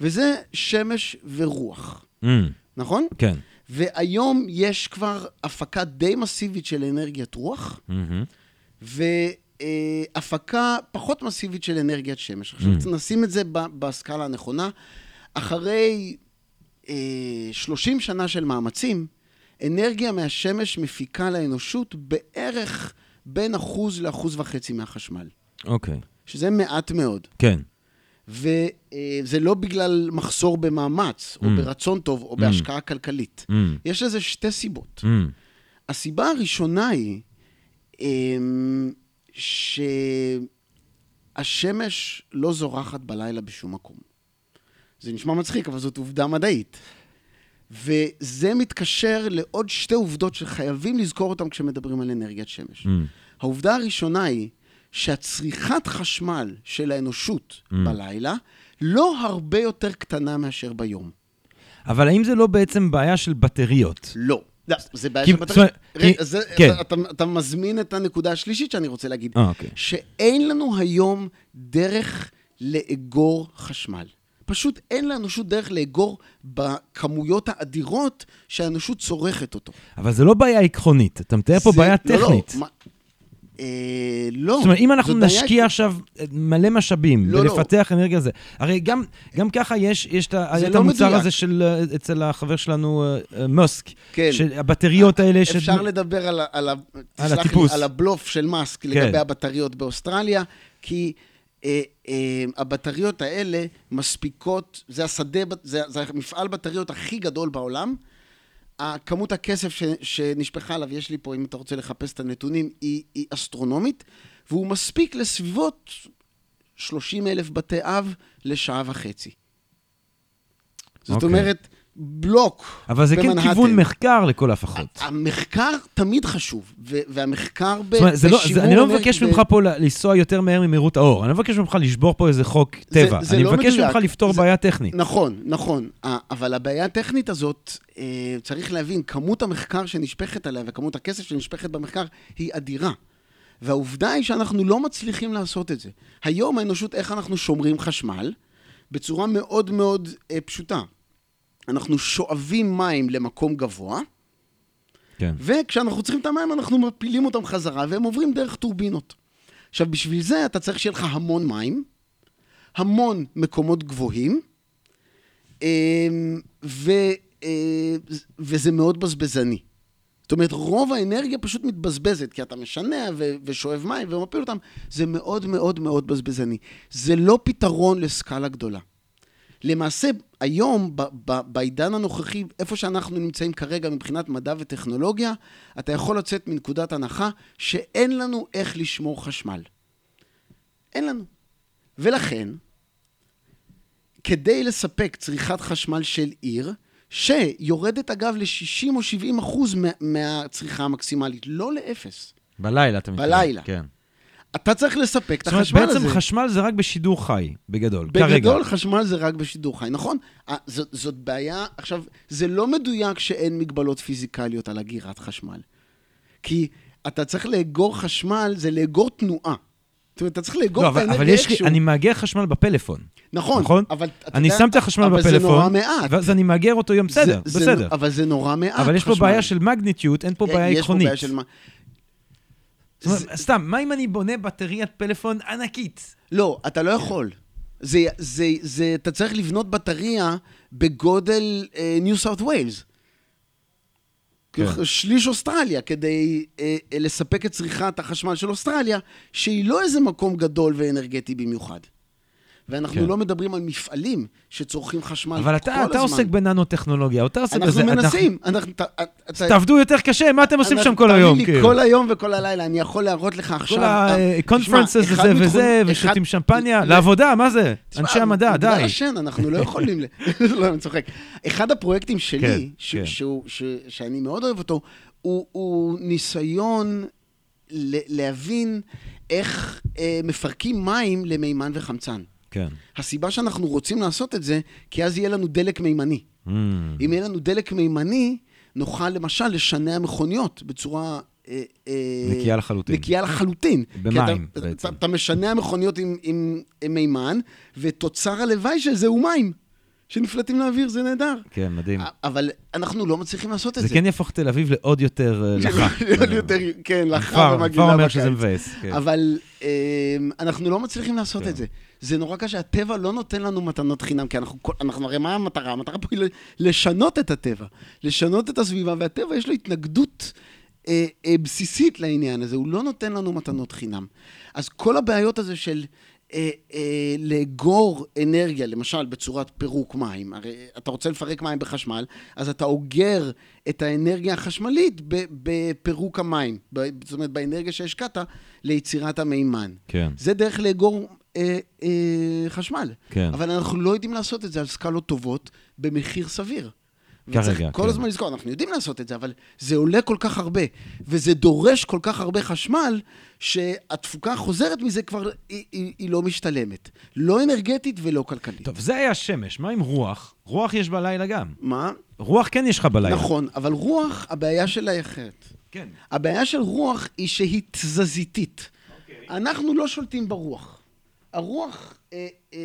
וזה שמש ורוח, Mm, נכון? כן. והיום יש כבר הפקה די מסיבית של אנרגיית רוח, מהמם. והפקה פחות מסיבית של אנרגיית שמש. עכשיו, Mm. נשים את זה בסקאלה הנכונה. אחרי אה, 30 שנה של מאמצים, אנרגיה מהשמש מפיקה לאנושות בערך בין אחוז לאחוז וחצי מהחשמל, אוקיי. שזה מעט מאוד. כן. וזה לא בגלל מחסור במאמץ, או Mm. ברצון טוב, או בהשקעה כלכלית. Mm, יש לזה שתי סיבות. mm, הסיבה הראשונה היא אמ, שהשמש לא זורחת בלילה בשום מקום. זה נשמע מצחיק, אבל זאת עובדה מדעית. וזה מתקשר לעוד שתי עובדות שחייבים לזכור אותן כשמדברים על אנרגיית שמש. mm. העובדה הראשונה היא שהצריכת חשמל של האנושות Mm. בלילה לא הרבה יותר קטנה מאשר ביום. אבל האם זה לא בעצם בעיה של בטריות? לא. לא, זה בעיה של זה- כן. אתה, אתה מזמין את הנקודה השלישית שאני רוצה להגיד. אה, אוקיי. שאין לנו היום דרך לאגור חשמל. פשוט אין לאנושות דרך לאגור בכמויות האדירות שהאנושות צורכת אותו. אבל זה לא בעיה עקרונית, אתה מתאר פה זה- בעיה לא, לא, טכנית. מה- אה, לא. זאת אומרת, אם אנחנו נשקיע עכשיו מלא משאבים לא, לא. בלפתח אנרגיה זה, הרי גם, גם ככה יש, יש את לא המוצר מדויק. הזה של, אה, אצל החבר שלנו, אה, אה, מוסק, כן. שהבטריות האלה, ש- אפשר לדבר על, על, ה- תסלח לי, הטיפוס. על הבלוף של מאסק כן. לגבי הבטריות באוסטרליה, כי אה, אה, הבטריות האלה מספיקות, זה השדה, זה, זה המפעל בטריות הכי גדול בעולם. כמות הכסף ש, שנשפכה עליו, יש לי פה, אם אתה רוצה לחפש את הנתונים, היא, היא אסטרונומית, והוא מספיק לסביבות 30 אלף בתי אב לשעה וחצי. זאת אוקיי. אומרת, בלוק אבל זה כן במנהטן. כיוון מחקר לכל הפחות. המחקר תמיד חשוב, והמחקר ב- זאת אומרת, זה לא, בשימור זה, אני לא מבקש ממך פה לנסוע יותר מהר ממהירות האור, אני לא מבקש ממך לשבור פה איזה חוק טבע, אני לא מבקש. ממך לפתור בעיה טכנית. נכון, נכון. אבל הבעיה הטכנית הזאת, אה, צריך להבין, כמות המחקר שנשפכת עליה וכמות הכסף שנשפכת במחקר היא אדירה. והעובדה היא שאנחנו לא מצליחים לעשות את זה. היום האנושות, איך אנחנו שומרים חשמל? בצורה מאוד מאוד אה, פשוטה. אנחנו שואבים מים למקום גבוה, כן. וכשאנחנו צריכים את המים, אנחנו מפילים אותם חזרה, והם עוברים דרך טורבינות. עכשיו, בשביל זה אתה צריך שיהיה לך המון מים, המון מקומות גבוהים, אמ, ו, אה, וזה מאוד בזבזני. זאת אומרת, רוב האנרגיה פשוט מתבזבזת, כי אתה משנע ו- ושואב מים ומפיל אותם, זה מאוד מאוד מאוד בזבזני. זה לא פתרון לסקאלה גדולה. למעשה, היום, ב- ב- בעידן הנוכחי, איפה שאנחנו נמצאים כרגע מבחינת מדע וטכנולוגיה, אתה יכול לצאת מנקודת הנחה שאין לנו איך לשמור חשמל. אין לנו. ולכן, כדי לספק צריכת חשמל של עיר, שיורדת אגב ל-60 או 70 אחוז מה- מהצריכה המקסימלית, לא לאפס. בלילה אתה מתכוון. בלילה. כן. אתה צריך לספק את זאת אומרת, החשמל הזה. בעצם חשמל זה רק בשידור חי, בגדול, כרגע. בגדול, חשמל זה רק בשידור חי, נכון? זאת, זאת בעיה, עכשיו, זה לא מדויק שאין מגבלות פיזיקליות על אגירת חשמל. כי אתה צריך לאגור חשמל, זה לאגור תנועה. זאת אומרת, אתה צריך לאגור לא, את אבל, האנרגיה אבל יש לי, איכשהו. אני מאגר חשמל בפלאפון. נכון, נכון? אבל אתה אני יודע- שם את החשמל אבל בפלאפון, זה נורא מעט. ואז אני מאגר אותו יום, בסדר, זה, בסדר. זה, אבל זה נורא מעט אבל יש פה חשמל. בעיה של מגניטיוט, אין פה בעיה יש עקרונית. פה בעיה של. זאת אומרת, סתם, מה אם אני בונה בטריית פלאפון ענקית? לא, אתה לא יכול. זה, זה, זה, אתה צריך לבנות בטריה בגודל ניו סאות' ויילס. כן. שליש אוסטרליה, כדי אה, אה, לספק את צריכת החשמל של אוסטרליה, שהיא לא איזה מקום גדול ואנרגטי במיוחד. ואנחנו כן. לא מדברים על מפעלים שצורכים חשמל כל אבל הזמן. אתה, אתה עוסק בננו-טכנולוגיה, אתה עוסק אנחנו בזה. מנסים. אנחנו, אתה, אתה, תעבדו יותר קשה, מה אתם עושים שם כל תאמין היום? לי, כאילו? כל היום וכל הלילה, אני יכול להראות לך עכשיו... כל ה-conferences תשמע, הזה מתכון- וזה, ושותים שמפניה, ל- לעבודה, מה זה? תשמע, אנשי המדע, די. בגלל השן, אנחנו לא יכולים... *laughs* לא, אני צוחק. אחד הפרויקטים כן, שלי, כן. ש- שאני מאוד אוהב אותו, הוא- ניסיון להבין איך אה, מפרקים מים למימן וחמצן. כן. הסיבה שאנחנו רוצים לעשות את זה, כי אז יהיה לנו דלק מימני. Mm. אם יהיה לנו דלק מימני, נוכל למשל לשנע מכוניות בצורה... אה, אה, נקייה לחלוטין. נקייה לחלוטין. *laughs* במים, אתה, בעצם. אתה, אתה משנע מכוניות עם, עם, עם מימן, ותוצר הלוואי של זה הוא מים, שנפלטים לאוויר, זה נהדר. כן, מדהים. אבל אנחנו לא מצליחים לעשות את זה זה. כן יהפוך תל אביב לעוד יותר אה, *laughs* לחה. עוד יותר, כן, לחה ומגעילה כבר אומר בקיץ. שזה מבאס. כן. אבל אה, אנחנו לא מצליחים לעשות כן. את זה. זה נורא קשה, הטבע לא נותן לנו מתנות חינם, כי אנחנו, אנחנו הרי מה המטרה? המטרה פה היא לשנות את הטבע, לשנות את הסביבה, והטבע יש לו התנגדות אה, אה, בסיסית לעניין הזה, הוא לא נותן לנו מתנות חינם. אז כל הבעיות הזה של אה, אה, לאגור אנרגיה, למשל בצורת פירוק מים, הרי אתה רוצה לפרק מים בחשמל, אז אתה אוגר את האנרגיה החשמלית ב- בפרוק המים, זאת אומרת באנרגיה שהשקעת ליצירת המימן. כן, זה דרך לאגור אה, אה, חשמל. כן. אבל אנחנו לא יודעים לעשות את זה על סקלות טובות במחיר סביר. כרגע, כן. כל הזמן לזכור, אנחנו יודעים לעשות את זה, אבל זה עולה כל כך הרבה, וזה דורש כל כך הרבה חשמל, שהתפוקה החוזרת מזה כבר, היא, היא, היא לא משתלמת. לא אנרגטית ולא כלכלית. טוב, זה היה שמש. מה עם רוח? רוח יש בלילה גם. מה? רוח כן יש לך בלילה. נכון, אבל רוח, הבעיה שלה היא אחרת. כן. הבעיה של רוח היא שהיא תזזיתית. אנחנו לא שולטים ברוח. הרוח אה, אה,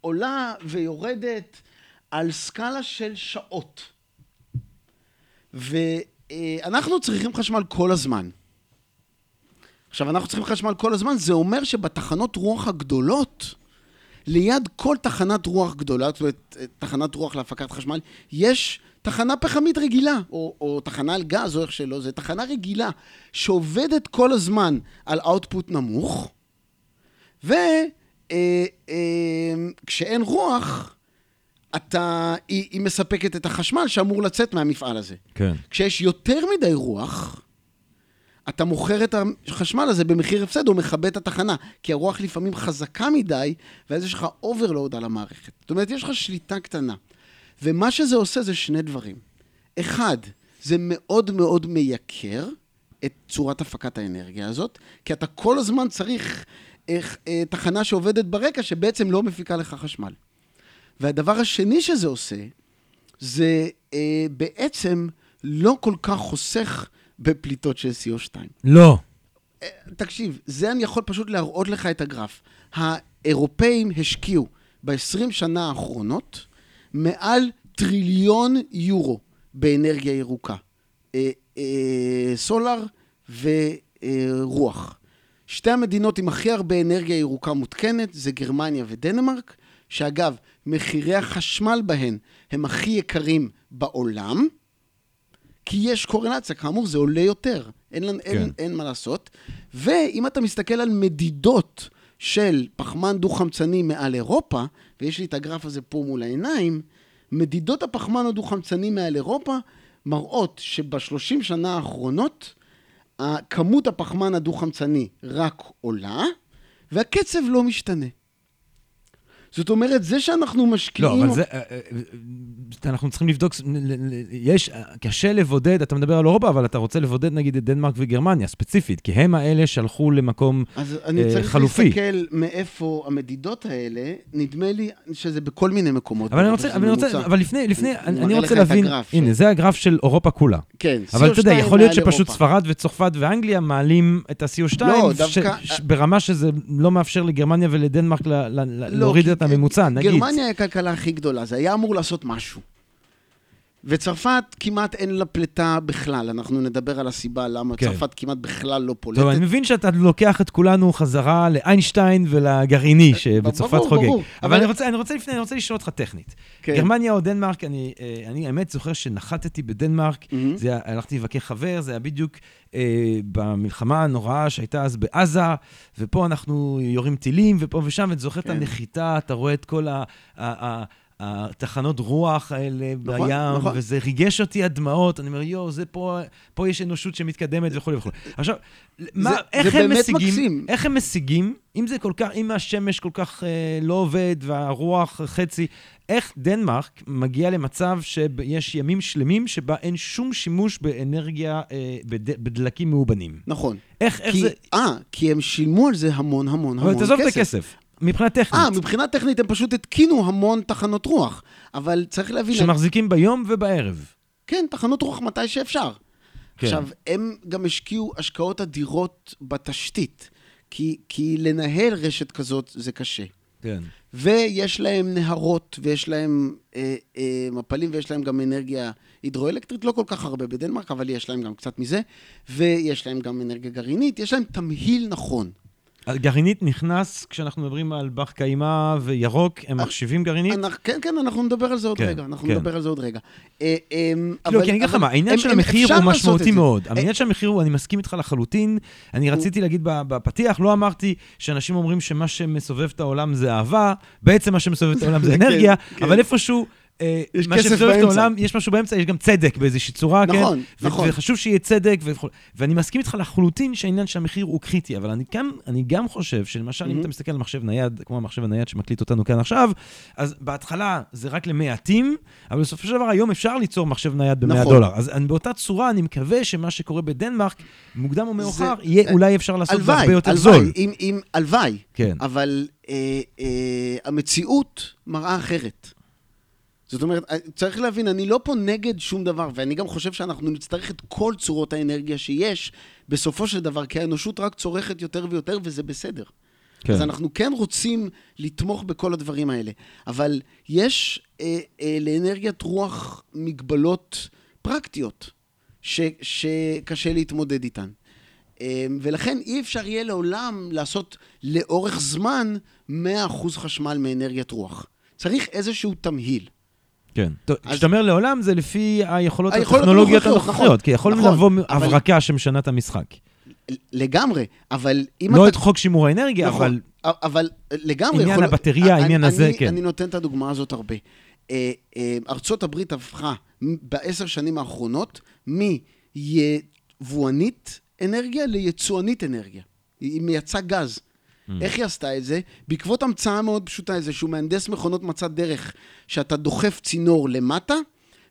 עולה ויורדת על סקאלה של שעות. ואנחנו צריכים חשמל כל הזמן. עכשיו, אנחנו צריכים חשמל כל הזמן, זה אומר שבתחנות רוח הגדולות, ליד כל תחנת רוח גדולה, זאת אומרת, תחנת רוח להפקת חשמל, יש תחנה פחמית רגילה, או, או תחנה על גז, או איך שלא, זה תחנה רגילה, שעובדת כל הזמן על אאוטפוט נמוך, וכשאין רוח, אתה, היא, היא מספקת את החשמל שאמור לצאת מהמפעל הזה. כן. כשיש יותר מדי רוח, אתה מוכר את החשמל הזה במחיר הפסד או מכבה את התחנה, כי הרוח לפעמים חזקה מדי, ואז יש לך overload על המערכת. זאת אומרת, יש לך שליטה קטנה. ומה שזה עושה זה שני דברים. אחד, זה מאוד מאוד מייקר את צורת הפקת האנרגיה הזאת, כי אתה כל הזמן צריך אה, תחנה שעובדת ברקע, שבעצם לא מפיקה לך חשמל. והדבר השני שזה עושה, זה אה, בעצם לא כל כך חוסך בפליטות של CO2. לא. אה, תקשיב, זה אני יכול פשוט להראות לך את הגרף. האירופאים השקיעו ב-20 שנה האחרונות מעל טריליון יורו באנרגיה ירוקה. אה, אה, סולר ורוח. שתי המדינות עם הכי הרבה אנרגיה ירוקה מותקנת זה גרמניה ודנמרק, שאגב, מחירי החשמל בהן הם הכי יקרים בעולם, כי יש קורלציה, כאמור, זה עולה יותר, אין, כן. אין, אין מה לעשות. ואם אתה מסתכל על מדידות של פחמן דו-חמצני מעל אירופה, ויש לי את הגרף הזה פה מול העיניים, מדידות הפחמן הדו-חמצני מעל אירופה מראות שבשלושים שנה האחרונות, כמות הפחמן הדו-חמצני רק עולה, והקצב לא משתנה. זאת אומרת, זה שאנחנו משקיעים... לא, אבל זה, אה, אה, אנחנו צריכים לבדוק, יש, קשה לבודד, אתה מדבר על אירופה, אבל אתה רוצה לבודד נגיד את דנמרק וגרמניה, ספציפית, כי הם האלה שהלכו למקום חלופי. אז אני צריך להסתכל מאיפה המדידות האלה, נדמה לי שזה בכל מיני מקומות. אבל אני רוצה, אבל, אני רוצה, אבל לפני, לפני, אני, אני רוצה להבין, הגרף, הנה, זה הגרף של אירופה כולה. כן, אבל אתה יודע, יכול להיות שפשוט אירופה. ספרד וצרפת ואנגליה מעלים את ה-CO2, לא, ש- דווקא- ש- ברמה שזה לא מאפשר לגרמניה ולדנמרק ל- ל- ל- להוריד כי את הממוצע, נגיד. גרמניה היא הכלכלה הכי גדולה, זה היה אמור לעשות משהו. וצרפת כמעט אין לה פליטה בכלל, אנחנו נדבר על הסיבה למה כן. צרפת כמעט בכלל לא פולטת. טוב, אני מבין שאתה לוקח את כולנו חזרה לאיינשטיין ולגרעיני שבצרפת ברור, חוגג. ברור. אבל אבל- אני רוצה, אני רוצה לפני, אני רוצה לשאול אותך טכנית. כן. גרמניה או דנמרק, אני, אה, אני האמת זוכר שנחתתי בדנמרק, מהמם. זה, הלכתי לבקר חבר, זה היה בדיוק אה, במלחמה הנוראה שהייתה אז בעזה, ופה אנחנו יורים טילים, ופה ושם, ואתה זוכר את כן. הנחיתה, אתה רואה את כל ה... ה, ה התחנות רוח האלה נכון, בים, נכון. וזה ריגש אותי עד דמעות. אני אומר, יואו, זה פה, פה יש אנושות שמתקדמת וכולי וכולי. עכשיו, מה, איך זה הם משיגים, מקסים. איך הם משיגים, אם זה כל כך, אם השמש כל כך אה, לא עובד והרוח חצי, איך דנמרק מגיע למצב שיש ימים שלמים שבה אין שום שימוש באנרגיה, אה, בד, בדלקים מאובנים? נכון. איך, איך כי, זה... אה, כי הם שילמו על זה המון המון המון תעזוב את כסף. הכסף, מבחינה טכנית. אה, מבחינה טכנית הם פשוט התקינו המון תחנות רוח. אבל צריך להבין... שמחזיקים ביום ובערב. כן, תחנות רוח מתי שאפשר. כן. עכשיו, הם גם השקיעו השקעות אדירות בתשתית, כי, כי לנהל רשת כזאת זה קשה. כן. ויש להם נהרות, ויש להם אה, אה, מפלים, ויש להם גם אנרגיה הידרואלקטרית, לא כל כך הרבה בדנמרק, אבל יש להם גם קצת מזה, ויש להם גם אנרגיה גרעינית, יש להם תמהיל נכון. הגרעינית נכנס, כשאנחנו מדברים על בר קיימא וירוק, הם מחשיבים גרעינית? כן, כן, אנחנו נדבר על זה עוד כן, רגע, אנחנו כן. נדבר על זה עוד רגע. אה, אה, כאילו, אבל- כי אני אגיד לך מה, העניין של המחיר הוא משמעותי. מאוד. אה, העניין של המחיר הוא, אני מסכים איתך לחלוטין. אני רציתי להגיד בפתיח, לא אמרתי שאנשים אומרים שמה שמסובב את העולם זה אהבה, בעצם מה שמסובב את העולם זה *laughs* כן, אנרגיה. אבל איפשהו... אה, יש מה כסף באמצע. העולם, יש משהו באמצע, יש גם צדק באיזושהי צורה, כן? נכון, נכון. וחשוב שיהיה צדק, וכו'. ואני מסכים איתך לחלוטין שהעניין של המחיר הוא קריטי, אבל אני גם, אני גם חושב שלמשל, אם Mhm. אתה מסתכל על מחשב נייד, כמו המחשב הנייד שמקליט אותנו כאן עכשיו, אז בהתחלה זה רק למעטים, אבל בסופו של דבר היום אפשר ליצור מחשב נייד ב-100 נכון. דולר. אז אני, באותה צורה אני מקווה שמה שקורה בדנמרק, מוקדם או מאוחר, זה- יהיה, אולי אפשר לעשות הלוואי, בהרבה יותר הלוואי, זול. אם- אם- הלוואי, כן. אבל אה, אה, המציאות מראה אחרת. זאת אומרת, אה, צריך להבין, אני לא פה נגד שום דבר, ואני גם חושב שאנחנו נצטרך את כל צורות האנרגיה שיש, בסופו של דבר, כי האנושות רק צורכת יותר ויותר, וזה בסדר. כן. אז אנחנו כן רוצים לתמוך בכל הדברים האלה. אבל יש אה, אה, לאנרגיית רוח מגבלות פרקטיות ש, שקשה להתמודד איתן. אה, ולכן אי אפשר יהיה לעולם לעשות לאורך זמן 100% חשמל מאנרגיית רוח. צריך איזשהו תמהיל. כן. כשאתה אומר לעולם, זה לפי היכולות הטכנולוגיות הנוכחיות, כי יכולים נכון, לבוא הברקה שמשנה את המשחק. לגמרי, אבל אם לא אתה... את חוק שימור האנרגיה, נכון, אבל... אבל לגמרי עניין יכול... הבטריה, אני- העניין הזה, כן. אני נותן את הדוגמה הזאת הרבה. אה, אה, ארצות הברית הפכה בעשר שנים האחרונות מיבואנית אנרגיה ליצואנית אנרגיה. היא מייצאה גז. Mm. איך היא עשתה את זה? בעקבות המצאה מאוד פשוטה, איזשהו מהנדס מכונות מצא דרך שאתה דוחף צינור למטה,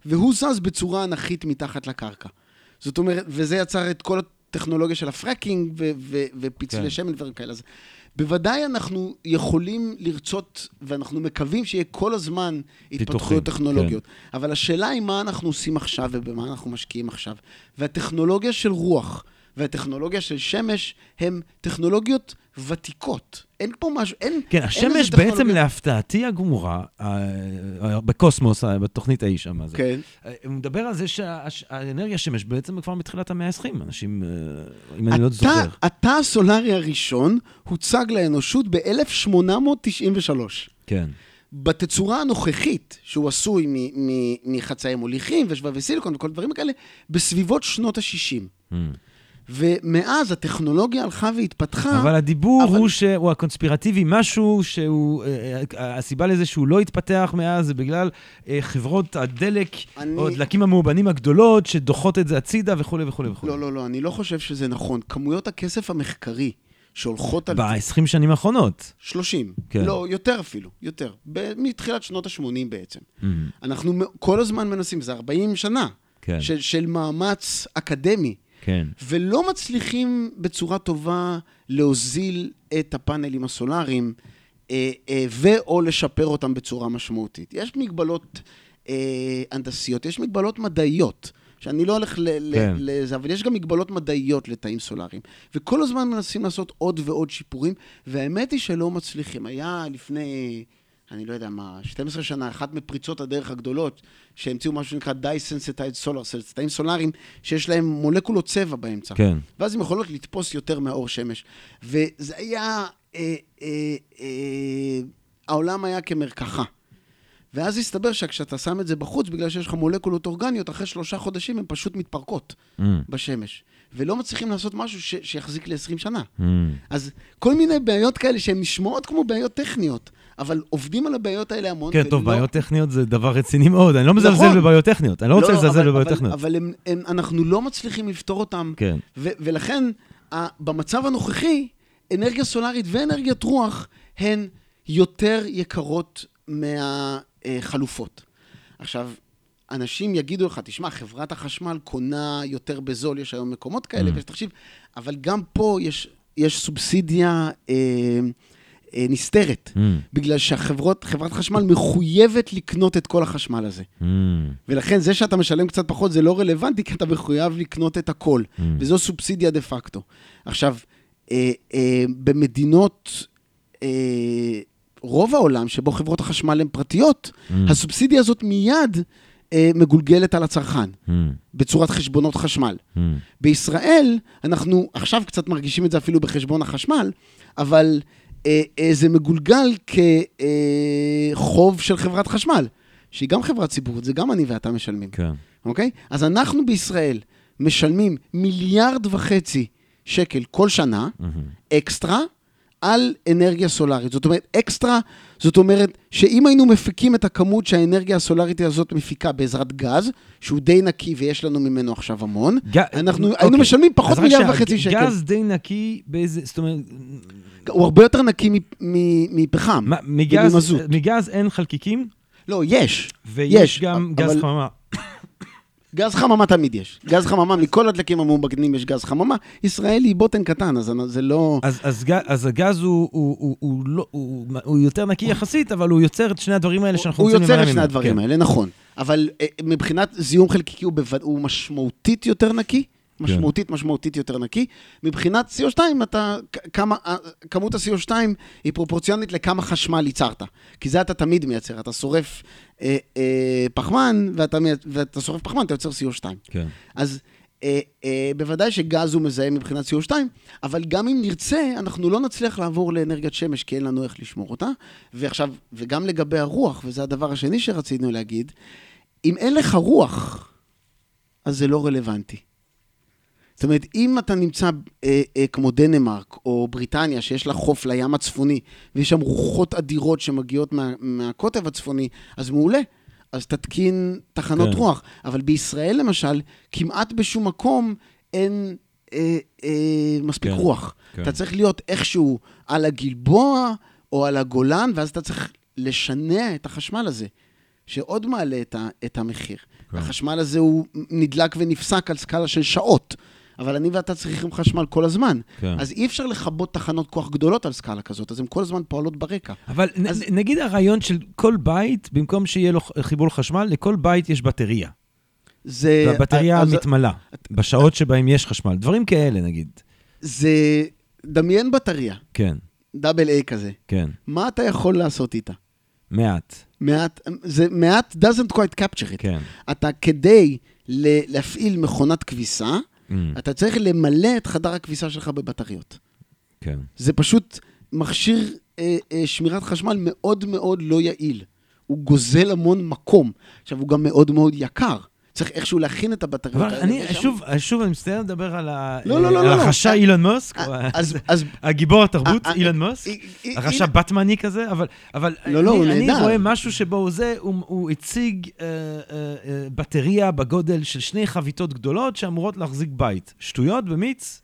והוא זז בצורה אנכית מתחת לקרקע. זאת אומרת, וזה יצר את כל הטכנולוגיה של הפרקינג ו- ו- ופצלי כן. שמן ודברים כאלה. אז בוודאי אנחנו יכולים לרצות, ואנחנו מקווים שיהיה כל הזמן התפתחויות כן. טכנולוגיות. אבל השאלה היא מה אנחנו עושים עכשיו ובמה אנחנו משקיעים עכשיו. והטכנולוגיה של רוח והטכנולוגיה של שמש הן טכנולוגיות ותיקות. אין פה משהו, אין... כן, אין השמש איזה בעצם להפתעתי הגמורה, אה, אה, בקוסמוס, אה, בתוכנית ההיא שם, זה. כן. הוא מדבר על זה שהאנרגיה שמש בעצם כבר מתחילת המאה ה-20, אנשים, אם אני לא זוכר. התא- הסולארי הראשון הוצג לאנושות ב-1893. כן. בתצורה הנוכחית, שהוא עשוי מחצאי מוליכים ושבבי סיליקון וכל הדברים כאלה, בסביבות שנות ה-60. Mm. ומאז הטכנולוגיה הלכה והתפתחה. אבל הדיבור אבל- הוא שהוא הקונספירטיבי, משהו שהוא, אה, אה, הסיבה לזה שהוא לא התפתח מאז זה בגלל אה, חברות הדלק, אני- או הדלקים המאובנים הגדולות, שדוחות את זה הצידה וכולי וכולי וכולי. לא, לא, לא, אני לא חושב שזה נכון. כמויות הכסף המחקרי שהולכות על... ב-20 שנים האחרונות. 30. כן. לא, יותר אפילו, יותר. ב- מתחילת שנות ה-80 בעצם. Mm. אנחנו כל הזמן מנסים, זה 40 שנה, כן, של, של מאמץ אקדמי, כן. ולא מצליחים בצורה טובה להוזיל את הפאנלים הסולאריים, אה, אה, ו/או לשפר אותם בצורה משמעותית. יש מגבלות אה, הנדסיות, יש מגבלות מדעיות. שאני לא הולך ל- כן. לזה, אבל יש גם מגבלות מדעיות לתאים סולאריים. וכל הזמן מנסים לעשות עוד ועוד שיפורים, והאמת היא שלא מצליחים. היה לפני, אני לא יודע מה, 12 שנה, אחת מפריצות הדרך הגדולות, שהמציאו משהו שנקרא Dye-Sensitized Solar Cells, תאים סולאריים שיש להם מולקולות צבע באמצע. כן. ואז הן יכולות לתפוס יותר מהאור שמש. וזה היה, אה, אה, אה, העולם היה כמרקחה. ואז הסתבר שכשאתה שם את זה בחוץ, בגלל שיש לך מולקולות אורגניות, אחרי שלושה חודשים הן פשוט מתפרקות Mm. בשמש. ולא מצליחים לעשות משהו ש- שיחזיק ל-20 שנה. Mm. אז כל מיני בעיות כאלה שהן נשמעות כמו בעיות טכניות, אבל עובדים על הבעיות האלה המון. כן, טוב, ולא- בעיות טכניות זה דבר רציני מאוד. אני לא מזלזל נכון. בבעיות טכניות, אני לא רוצה לא, לזלזל בבעיות אבל- טכניות. אבל הם- הם- אנחנו לא מצליחים לפתור אותם. כן. ו- ולכן, ה- במצב הנוכחי, אנרגיה סולארית ואנרגיית רוח הן יותר יקרות מהחלופות. עכשיו, אנשים יגידו לך, תשמע, חברת החשמל קונה יותר בזול, יש היום מקומות כאלה, Mm. ויש תחשיב, אבל גם פה יש, יש סובסידיה אה, נסתרת, Mm, בגלל שהחברת חברת חשמל מחויבת לקנות את כל החשמל הזה. mm, ולכן זה שאתה משלם קצת פחות זה לא רלוונטי, כי אתה מחויב לקנות את הכל. mm. וזו סובסידיה דה פקטו. עכשיו, אה, אה, במדינות, אה, רוב העולם שבו חברות החשמל הן פרטיות, Mm. הסובסידיה הזאת מיד אה, מגולגלת על הצרכן, Mm, בצורת חשבונות חשמל. mm. בישראל, אנחנו עכשיו קצת מרגישים את זה אפילו בחשבון החשמל, אבל אה, אה, זה מגולגל כחוב של חברת חשמל, שהיא גם חברה ציבורית, זה גם אני ואתה משלמים. כן. אוקיי? אז אנחנו בישראל משלמים מיליארד וחצי שקל כל שנה, מהמם. אקסטרה, על אנרגיה סולארית. זאת אומרת, אקסטרה, זאת אומרת שאם היינו מפיקים את הכמות שהאנרגיה הסולארית הזאת מפיקה בעזרת גז, שהוא די נקי ויש לנו ממנו עכשיו המון, ג- אנחנו אוקיי. היינו משלמים פחות מיליארד וחצי שקל. גז די נקי באיזה, זאת אומרת, הוא הרבה יותר נקי מפחם. מגז, וממזוט. מגז אין חלקיקים, לא, יש. ויש יש, גם אבל- גז חממה. גז חממה תמיד יש. גז חממה, מכל הדלקים המאובגנים יש גז חממה. ישראל היא בוטן קטן, אז זה לא... אז, אז, אז הגז הוא, הוא, הוא, הוא, לא, הוא, הוא יותר נקי יחסית, אבל הוא יוצר את שני הדברים האלה שאנחנו הוא רוצים יוצר להימנע את שני ממנו. הדברים כן. האלה, נכון. אבל אה, מבחינת זיהום חלקיקי הוא, בווד... הוא משמעותית יותר נקי. כן. משמעותית, משמעותית יותר נקי. מבחינת CO2, אתה, כמה, אה, כמות ה-CO2 היא פרופורציונית לכמה חשמל ייצרת. כי זה אתה תמיד מייצר, אתה שורף אה, אה, פחמן, ואתה, ואתה שורף פחמן, אתה יוצר CO2. כן. אז אה, אה, בוודאי שגז הוא מזהם מבחינת CO2, אבל גם אם נרצה, אנחנו לא נצליח לעבור לאנרגיית שמש, כי אין לנו איך לשמור אותה. ועכשיו, וגם לגבי הרוח, וזה הדבר השני שרצינו להגיד, אם אין לך רוח, אז זה לא רלוונטי. זאת אומרת, אם אתה נמצא אה, אה, כמו דנמרק או בריטניה, שיש לה חוף לים הצפוני, ויש שם רוחות אדירות שמגיעות מה, מהקוטב הצפוני, אז מעולה. אז תתקין תחנות כן. רוח. אבל בישראל, למשל, כמעט בשום מקום אין אה, אה, מספיק כן. רוח. כן. אתה צריך להיות איכשהו על הגלבוע או על הגולן, ואז אתה צריך לשנע את החשמל הזה, שעוד מעלה את, ה, את המחיר. כן. החשמל הזה הוא נדלק ונפסק על סקאלה של שעות. אבל אני ואתה צריכים חשמל כל הזמן. כן. אז אי אפשר לכבות תחנות כוח גדולות על סקאלה כזאת, אז הן כל הזמן פועלות ברקע. אבל נ, אז- נגיד הרעיון של כל בית, במקום שיהיה לו חיבור לחשמל, לכל בית יש בטריה. זה... והבטריה אז- מתמלאה, בשעות שבהם יש חשמל. דברים כאלה, נגיד. זה... דמיין בטריה, כן, דאבל איי כזה. כן. מה אתה יכול לעשות איתה? מעט. מעט, זה מעט doesn't quite capture it. כן. אתה כדי להפעיל מכונת כביסה, Mm, אתה צריך למלא את חדר הכביסה שלך בבטריות. כן. זה פשוט מכשיר אה, אה, שמירת חשמל מאוד מאוד לא יעיל. הוא גוזל המון מקום. עכשיו, הוא גם מאוד מאוד יקר. צריך איכשהו להכין את הבטריות אבל האלה. אני, ושם- שוב, שוב, אני מצטער לדבר על לא, לא, לא. החשע אה, אילון מוסק, אה, *laughs* הגיבור התרבות, אה, אילון מוסק. הנה- בטמני כזה, אבל, אבל אני, אני. רואה משהו שבו זה, הוא, הציג בטריה בגודל של שני חביתות גדולות שאמורות להחזיק בית. שטויות במיץ?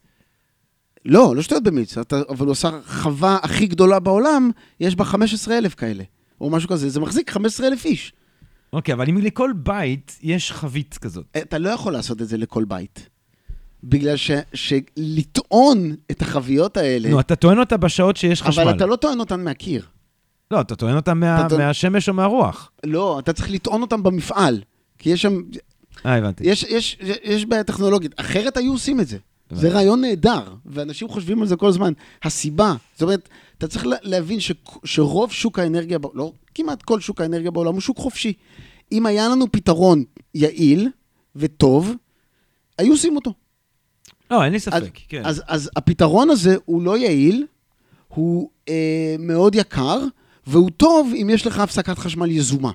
לא, לא שטויות במיץ, אתה, אבל הוא עשה חווה הכי גדולה בעולם, יש בה 15,000 כאלה, או משהו כזה, זה מחזיק 15,000 איש. אוקיי, אבל אם לכל בית יש חבית כזאת. אתה לא יכול לעשות את זה לכל בית. בגלל ש, שלטעון את החביות האלה, נו, אתה טוען אותה בשעות שיש חשמל. אבל אתה לא טוען אותן מהקיר. לא, אתה טוען אותה מה, אתה מהשמש או מהרוח. לא, אתה צריך לטעון אותן במפעל. כי יש שם, אה, הבנתי. יש, יש, יש בעיה טכנולוגית. אחרת היו עושים את זה. זה הבנתי. רעיון נהדר, ואנשים חושבים על זה כל הזמן. הסיבה, זאת אומרת, אתה צריך לה- להבין ש, שרוב שוק האנרגיה, לא כמעט כל שוק האנרגיה בעולם הוא שוק חופשי. אם היה לנו פתרון יעיל וטוב, היו עושים אותו. לא, אין לי אז, ספק, כן. אז, אז הפתרון הזה הוא לא יעיל, הוא אה, מאוד יקר, והוא טוב אם יש לך הפסקת חשמל יזומה.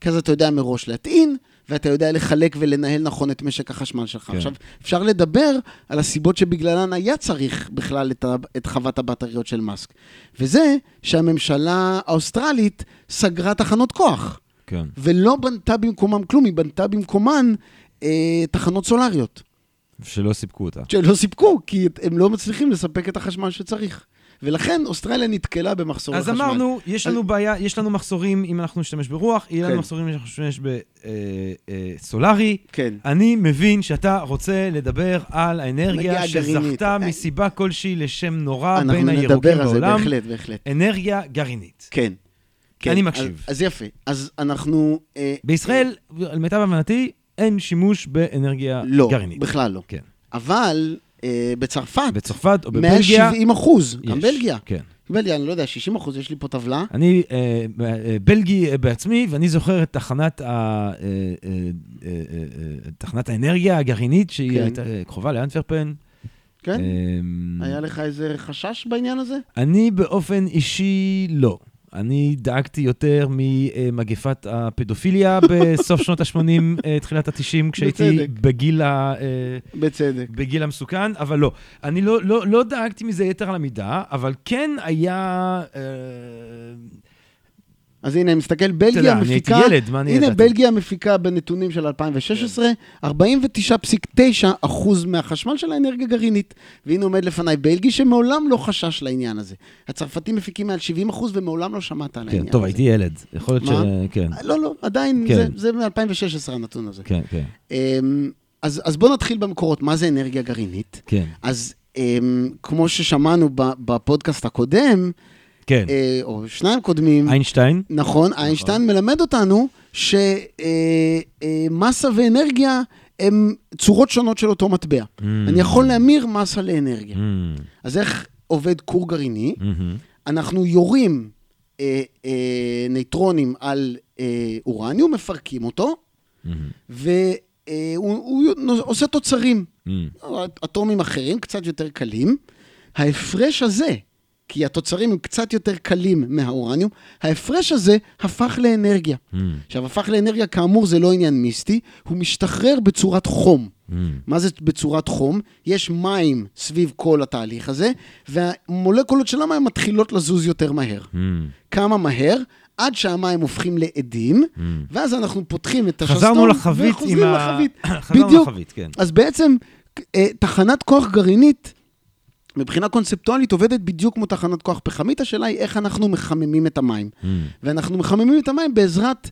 כי אז אתה יודע מראש להטעין, ואתה יודע לחלק ולנהל נכון את משק החשמל שלך. כן. עכשיו, אפשר לדבר על הסיבות שבגללן היה צריך בכלל את, ה, את חוות הבטריות של מאסק. וזה שהממשלה האוסטרלית סגרה תחנות כוח, כן. ולא בנתה במקומם כלום, היא בנתה במקומן אה, תחנות סולריות, שלא סיפקו אותה. שלא סיפקו, כי הם לא מצליחים לספק את החשמל שצריך. ולכן אוסטרליה נתקלה במחסור אז בחשמל. אמרנו, יש לנו בעיה, יש לנו מחסורים אם אנחנו נשתמש ברוח, יהיה לנו כן. מחסורים אם אנחנו נשתמש בסולארי. כן. אני מבין שאתה רוצה לדבר על האנרגיה. שזכתה אה, מסיבה כלשהי לשם נורא אנחנו בין הירוקים נדבר על זה, בעולם. בהחלט, בהחלט. אנרגיה גרעינית. כן. כן. אני מקשיב. אז, אז יפה. אז אנחנו... אה, בישראל, על מיטב הבנתי, אין שימוש באנרגיה לא, גרעינית. בכלל לא. כן. אבל אה, בצרפת, בצרפת או בבלגיה, 170 אחוז, גם. בלגיה. כן. בלגיה, אני לא יודע, 60 אחוז, יש לי פה טבלה. אני אה, אה, בלגי אה, בעצמי, ואני זוכר את תחנת, ה, אה, אה, אה, אה, אה, תחנת האנרגיה הגרעינית, שהיא כן. הייתה אה, קרובה לאנטוורפן. כן? אה, היה לך איזה חשש בעניין הזה? אני באופן אישי לא. אני דאגתי יותר ממגפת הפדופיליה *laughs* בסוף שנות ה-80, תחילת ה-90, כשהייתי בצדק. בגיל, ה, אה, בצדק. בגיל המסוכן, אבל לא. אני לא, לא, לא דאגתי מזה יתר על המידה, אבל כן היה... אז הנה, אני מסתכל, בלגיה יודע, אני הייתי מפיקה... ילד, מה אני הנה, ידעתי? בלגיה מפיקה בנתונים של 2016, 49.9 אחוז מהחשמל של האנרגיה גרעינית. והנה עומד לפניי בלגי, שמעולם לא חשש לעניין הזה. הצרפתים מפיקים מעל 70 אחוז, ומעולם לא שמעת על העניין כן, הזה. טוב, הייתי ילד. יכול להיות ש... כן, לא, לא, עדיין, כן. זה, זה מ-2016 הנתון הזה. כן, כן, אמ, אז, אז בואו נתחיל במקורות, מה זה אנרגיה גרעינית? כן, אז אמ, כמו ששמענו בפודקאסט הקודם, כן. אה, או שניים קודמים, איינשטיין, נכון, איינשטיין מלמד אותנו שמסה ואנרגיה הם צורות שונות של אותו מטבע. Mm. אני יכול להמיר מסה לאנרגיה. Mm, אז איך עובד כור גרעיני? מהמם, אנחנו יורים אה, אה, נייטרונים על אה, אורניום, מפרקים אותו, מהמם, והוא הוא עושה תוצרים, מהמם. אטומים אחרים, קצת יותר קלים. ההפרש הזה, כי התוצרים הם קצת יותר קלים מהאורניום, ההפרש הזה הפך לאנרגיה. מהמם, עכשיו, הפך לאנרגיה, כאמור, זה לא עניין מיסטי, הוא משתחרר בצורת חום. מהמם. מה זה בצורת חום? יש מים סביב כל התהליך הזה, והמולקולות של המים מתחילות לזוז יותר מהר. מהמם, כמה מהר? עד שהמים הופכים לעדים, מהמם. ואז אנחנו פותחים את השסתום, חזרנו לחבית עם ה... *laughs* חזרנו בדיוק. לחבית, כן. אז בעצם, אה, תחנת כוח גרעינית, מבחינה קונספטואלית, עובדת בדיוק כמו תחנת כוח פחמית. השאלה היא איך אנחנו מחממים את המים. מהמם, ואנחנו מחממים את המים בעזרת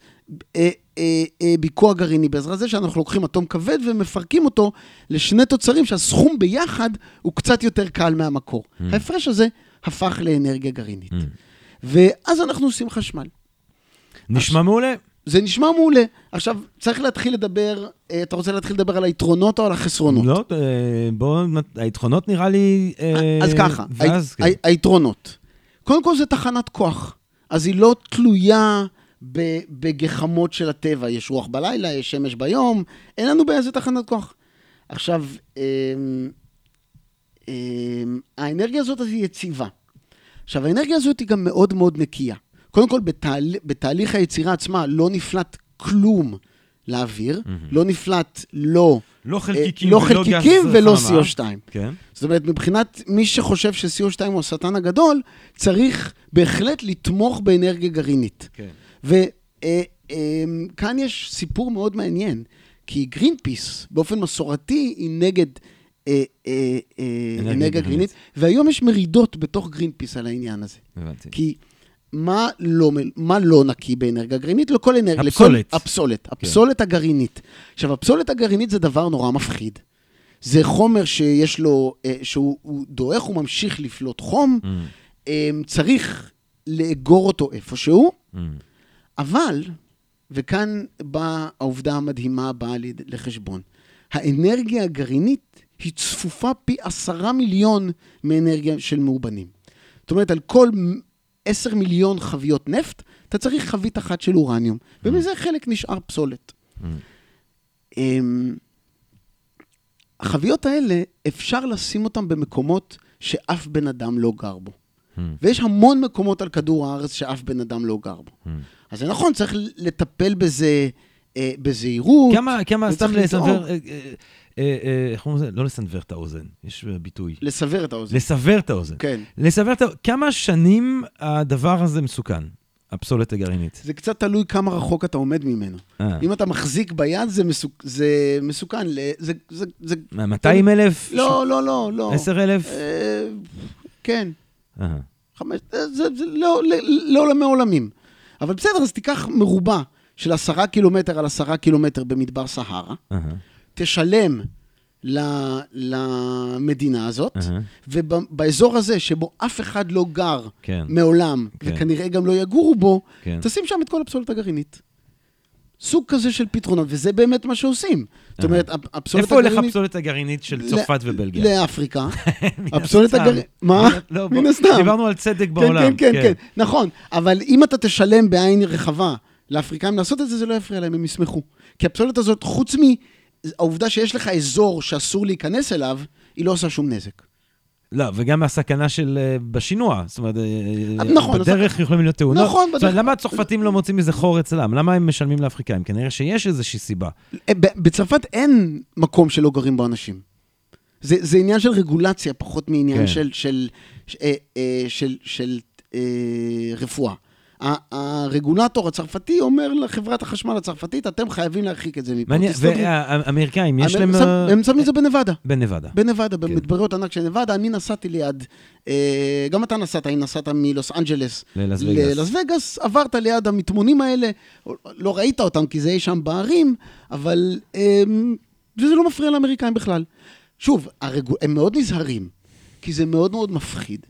אה, אה, אה, ביקוע גרעיני, בעזרת זה שאנחנו לוקחים אטום כבד ומפרקים אותו לשני תוצרים שהסכום ביחד הוא קצת יותר קל מהמקור. Mm. ההפרש הזה הפך לאנרגיה גרעינית. מהמם. ואז אנחנו עושים חשמל. נשמע מעולה. זה נשמע מעולה. עכשיו, צריך להתחיל לדבר, אה, אתה רוצה להתחיל לדבר על היתרונות או על החסרונות? לא, אה, בואו, היתרונות נראה לי... אה, אז ככה, ואז, ה- ה- היתרונות. קודם כל זה תחנת כוח, אז היא לא תלויה בגחמות של הטבע. יש רוח בלילה, יש שמש ביום, אין לנו באיזה תחנת כוח. עכשיו, אמ, אמ, האנרגיה הזאת היא יציבה. עכשיו, האנרגיה הזאת היא גם מאוד מאוד נקייה. קודם כל, בתהל... בתהליך היצירה עצמה לא נפלט כלום לאוויר, לא נפלט לא, לא אה, חלקיקים לא ולא חלקיקים ולא חממה. CO2. כן. זאת אומרת, מבחינת מי שחושב ש-CO2 הוא השטן הגדול, צריך בהחלט לתמוך באנרגיה גרעינית. כן. וכאן יש סיפור מאוד מעניין, כי גרינפיס, באופן מסורתי, היא נגד אה, אה, אה, אנרגיה. גרעינית, והיום יש מרידות בתוך גרינפיס על העניין הזה. הבנתי. כי מה לא, מה לא נקי באנרגיה גרעינית? לכל אנרגיה... הפסולת. לכל, הפסולת. הפסולת הגרעינית. עכשיו, הפסולת הגרעינית זה דבר נורא מפחיד. זה חומר שיש לו, אה, שהוא הוא דועך, הוא ממשיך לפלוט חום, מהמם, אה, צריך לאגור אותו איפשהו, מהמם. אבל, וכאן באה העובדה המדהימה הבאה לחשבון, האנרגיה הגרעינית היא צפופה פי עשרה מיליון מאנרגיה של מאובנים. זאת אומרת, על כל מ- עשר מיליון חביות נפט, אתה צריך חבית אחת של אורניום, ומזה חלק נשאר פסולת. אמ, החביות האלה, אפשר לשים אותן במקומות שאף בן אדם לא גר בו. מהמם, ויש המון מקומות על כדור הארץ שאף בן אדם לא גר בו. אז זה נכון, צריך לטפל בזה בזהירות. כמה, כמה, סתם. לסנוור, אה, אה, אה, אה, איך קוראים לזה? לא לסנוור את האוזן, יש אה, ביטוי. לסבר את האוזן. לסבר את האוזן. כן. לסבר את האוזן. כמה שנים הדבר הזה מסוכן, הפסולת הגרעינית? זה קצת תלוי כמה רחוק אתה עומד ממנו. אה, אם אתה מחזיק ביד, זה, מסוכ... זה מסוכן. זה, זה, זה... מה, 200 אלף? לא, לא, לא, לא. 10 אלף? אה, כן. אה, חמש... זה, זה, זה לא, לא, לא עולמי עולמים. אבל בסדר, אז תיקח מרובע של עשרה קילומטר על עשרה קילומטר במדבר סהרה, אה, תשלם ל... למדינה הזאת, אה, ובאזור הזה, שבו אף אחד לא גר כן, מעולם, כן. וכנראה גם לא יגורו בו, כן. תשים שם את כל הפסולת הגרעינית. סוג כזה של פתרונות, וזה באמת מה שעושים. זאת אומרת, הפ- הפסולת איפה הולך הגרעינית... הפסולת הגרעינית של צרפת ובלגיה? לאפריקה. *laughs* הפסולת. הגרעינית... מה? לא, מן הסתם. דיברנו על צדק כן, בעולם. כן, כן, כן, נכון. אבל אם אתה תשלם בעין רחבה לאפריקאים לעשות את זה, זה לא יפריע להם, הם ישמחו. כי הפסולת הזאת, חוץ מהעובדה שיש לך אזור שאסור להיכנס אליו, היא לא עושה שום נזק. לא, וגם הסכנה של אה, בשינוע. זאת אומרת, אה, נכון, בדרך יכולים להיות תאונות. נכון, זאת אומרת, בדרך- למה הצרפתים לא מוצאים מזה חור אצלם? למה הם משלמים לאפריקאים? כנראה שיש איזושהי סיבה. אה, בצרפת אין מקום שלא גרים בו אנשים. זה, זה עניין של רגולציה, פחות מעניין כן. של, של, ש- אה, אה, של, של אה, רפואה. הרגולטור הצרפתי אומר לחברת החשמל הצרפתית, אתם חייבים להרחיק את זה מפה. מעניין, תסתדרו." והאמריקאים, יש הם להם... אה, הם שמים את זה בנבדה. בנבדה. בנבדה, כן. במדבריות ענק של נבדה, אני נסעתי ליד, אה, גם אתה נסעת, אם נסעת מלוס אנג'לס ללאס וגאס. ללאס וגאס, עברת ליד המטמונים האלה, לא ראית אותם כי זה אי שם בערים, אבל אה, וזה לא מפריע לאמריקאים בכלל. שוב, הם מאוד נזהרים, כי זה מאוד מאוד מפחיד.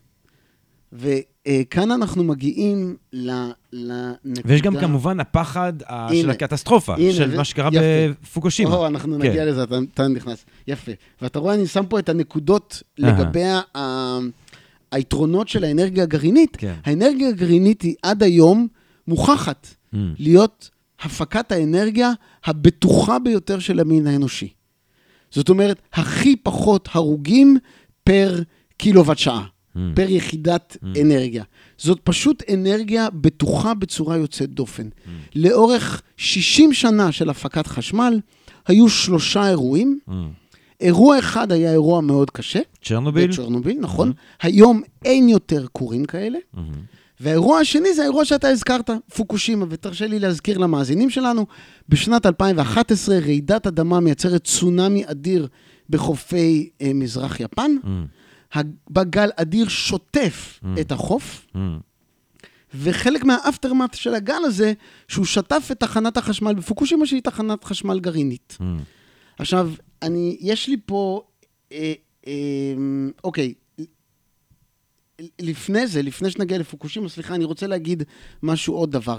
וכאן אנחנו מגיעים לנקודה... ויש גם כמובן הפחד אה, של הנה. הקטסטרופה, הנה, של ו- מה שקרה יפה. בפוקושימה. או, אנחנו כן. נגיע לזה, אתה, אתה נכנס. יפה. ואתה רואה, אני שם פה את הנקודות אהה. לגבי ה- היתרונות של האנרגיה הגרעינית. כן. האנרגיה הגרעינית היא עד היום מוכחת Mm. להיות הפקת האנרגיה הבטוחה ביותר של המין האנושי. זאת אומרת, הכי פחות הרוגים פר קילוואט שעה, Mm. פר יחידת Mm. אנרגיה. זאת פשוט אנרגיה בטוחה בצורה יוצאת דופן. לאורך 60 שנה של הפקת חשמל, היו שלושה אירועים. Mm. אירוע אחד היה אירוע מאוד קשה, צ'רנוביל? בצ'רנוביל, נכון. היום אין יותר כורים כאלה. Mhm. והאירוע השני זה האירוע שאתה הזכרת, פוקושימה, ותרשה לי להזכיר למאזינים שלנו, בשנת 2011 רעידת אדמה מייצרת צונאמי אדיר בחופי אה, מזרח יפן. Mm. בא גל אדיר שוטף Mm. את החוף, Mm. וחלק מהאפטרמט של הגל הזה, שהוא שטף את תחנת החשמל בפוקושימה, שהיא תחנת חשמל גרעינית. Mm. עכשיו, אני, יש לי פה, אה, אה, אוקיי, לפני זה, לפני שנגיע לפוקושימה, סליחה, אני רוצה להגיד משהו, עוד דבר.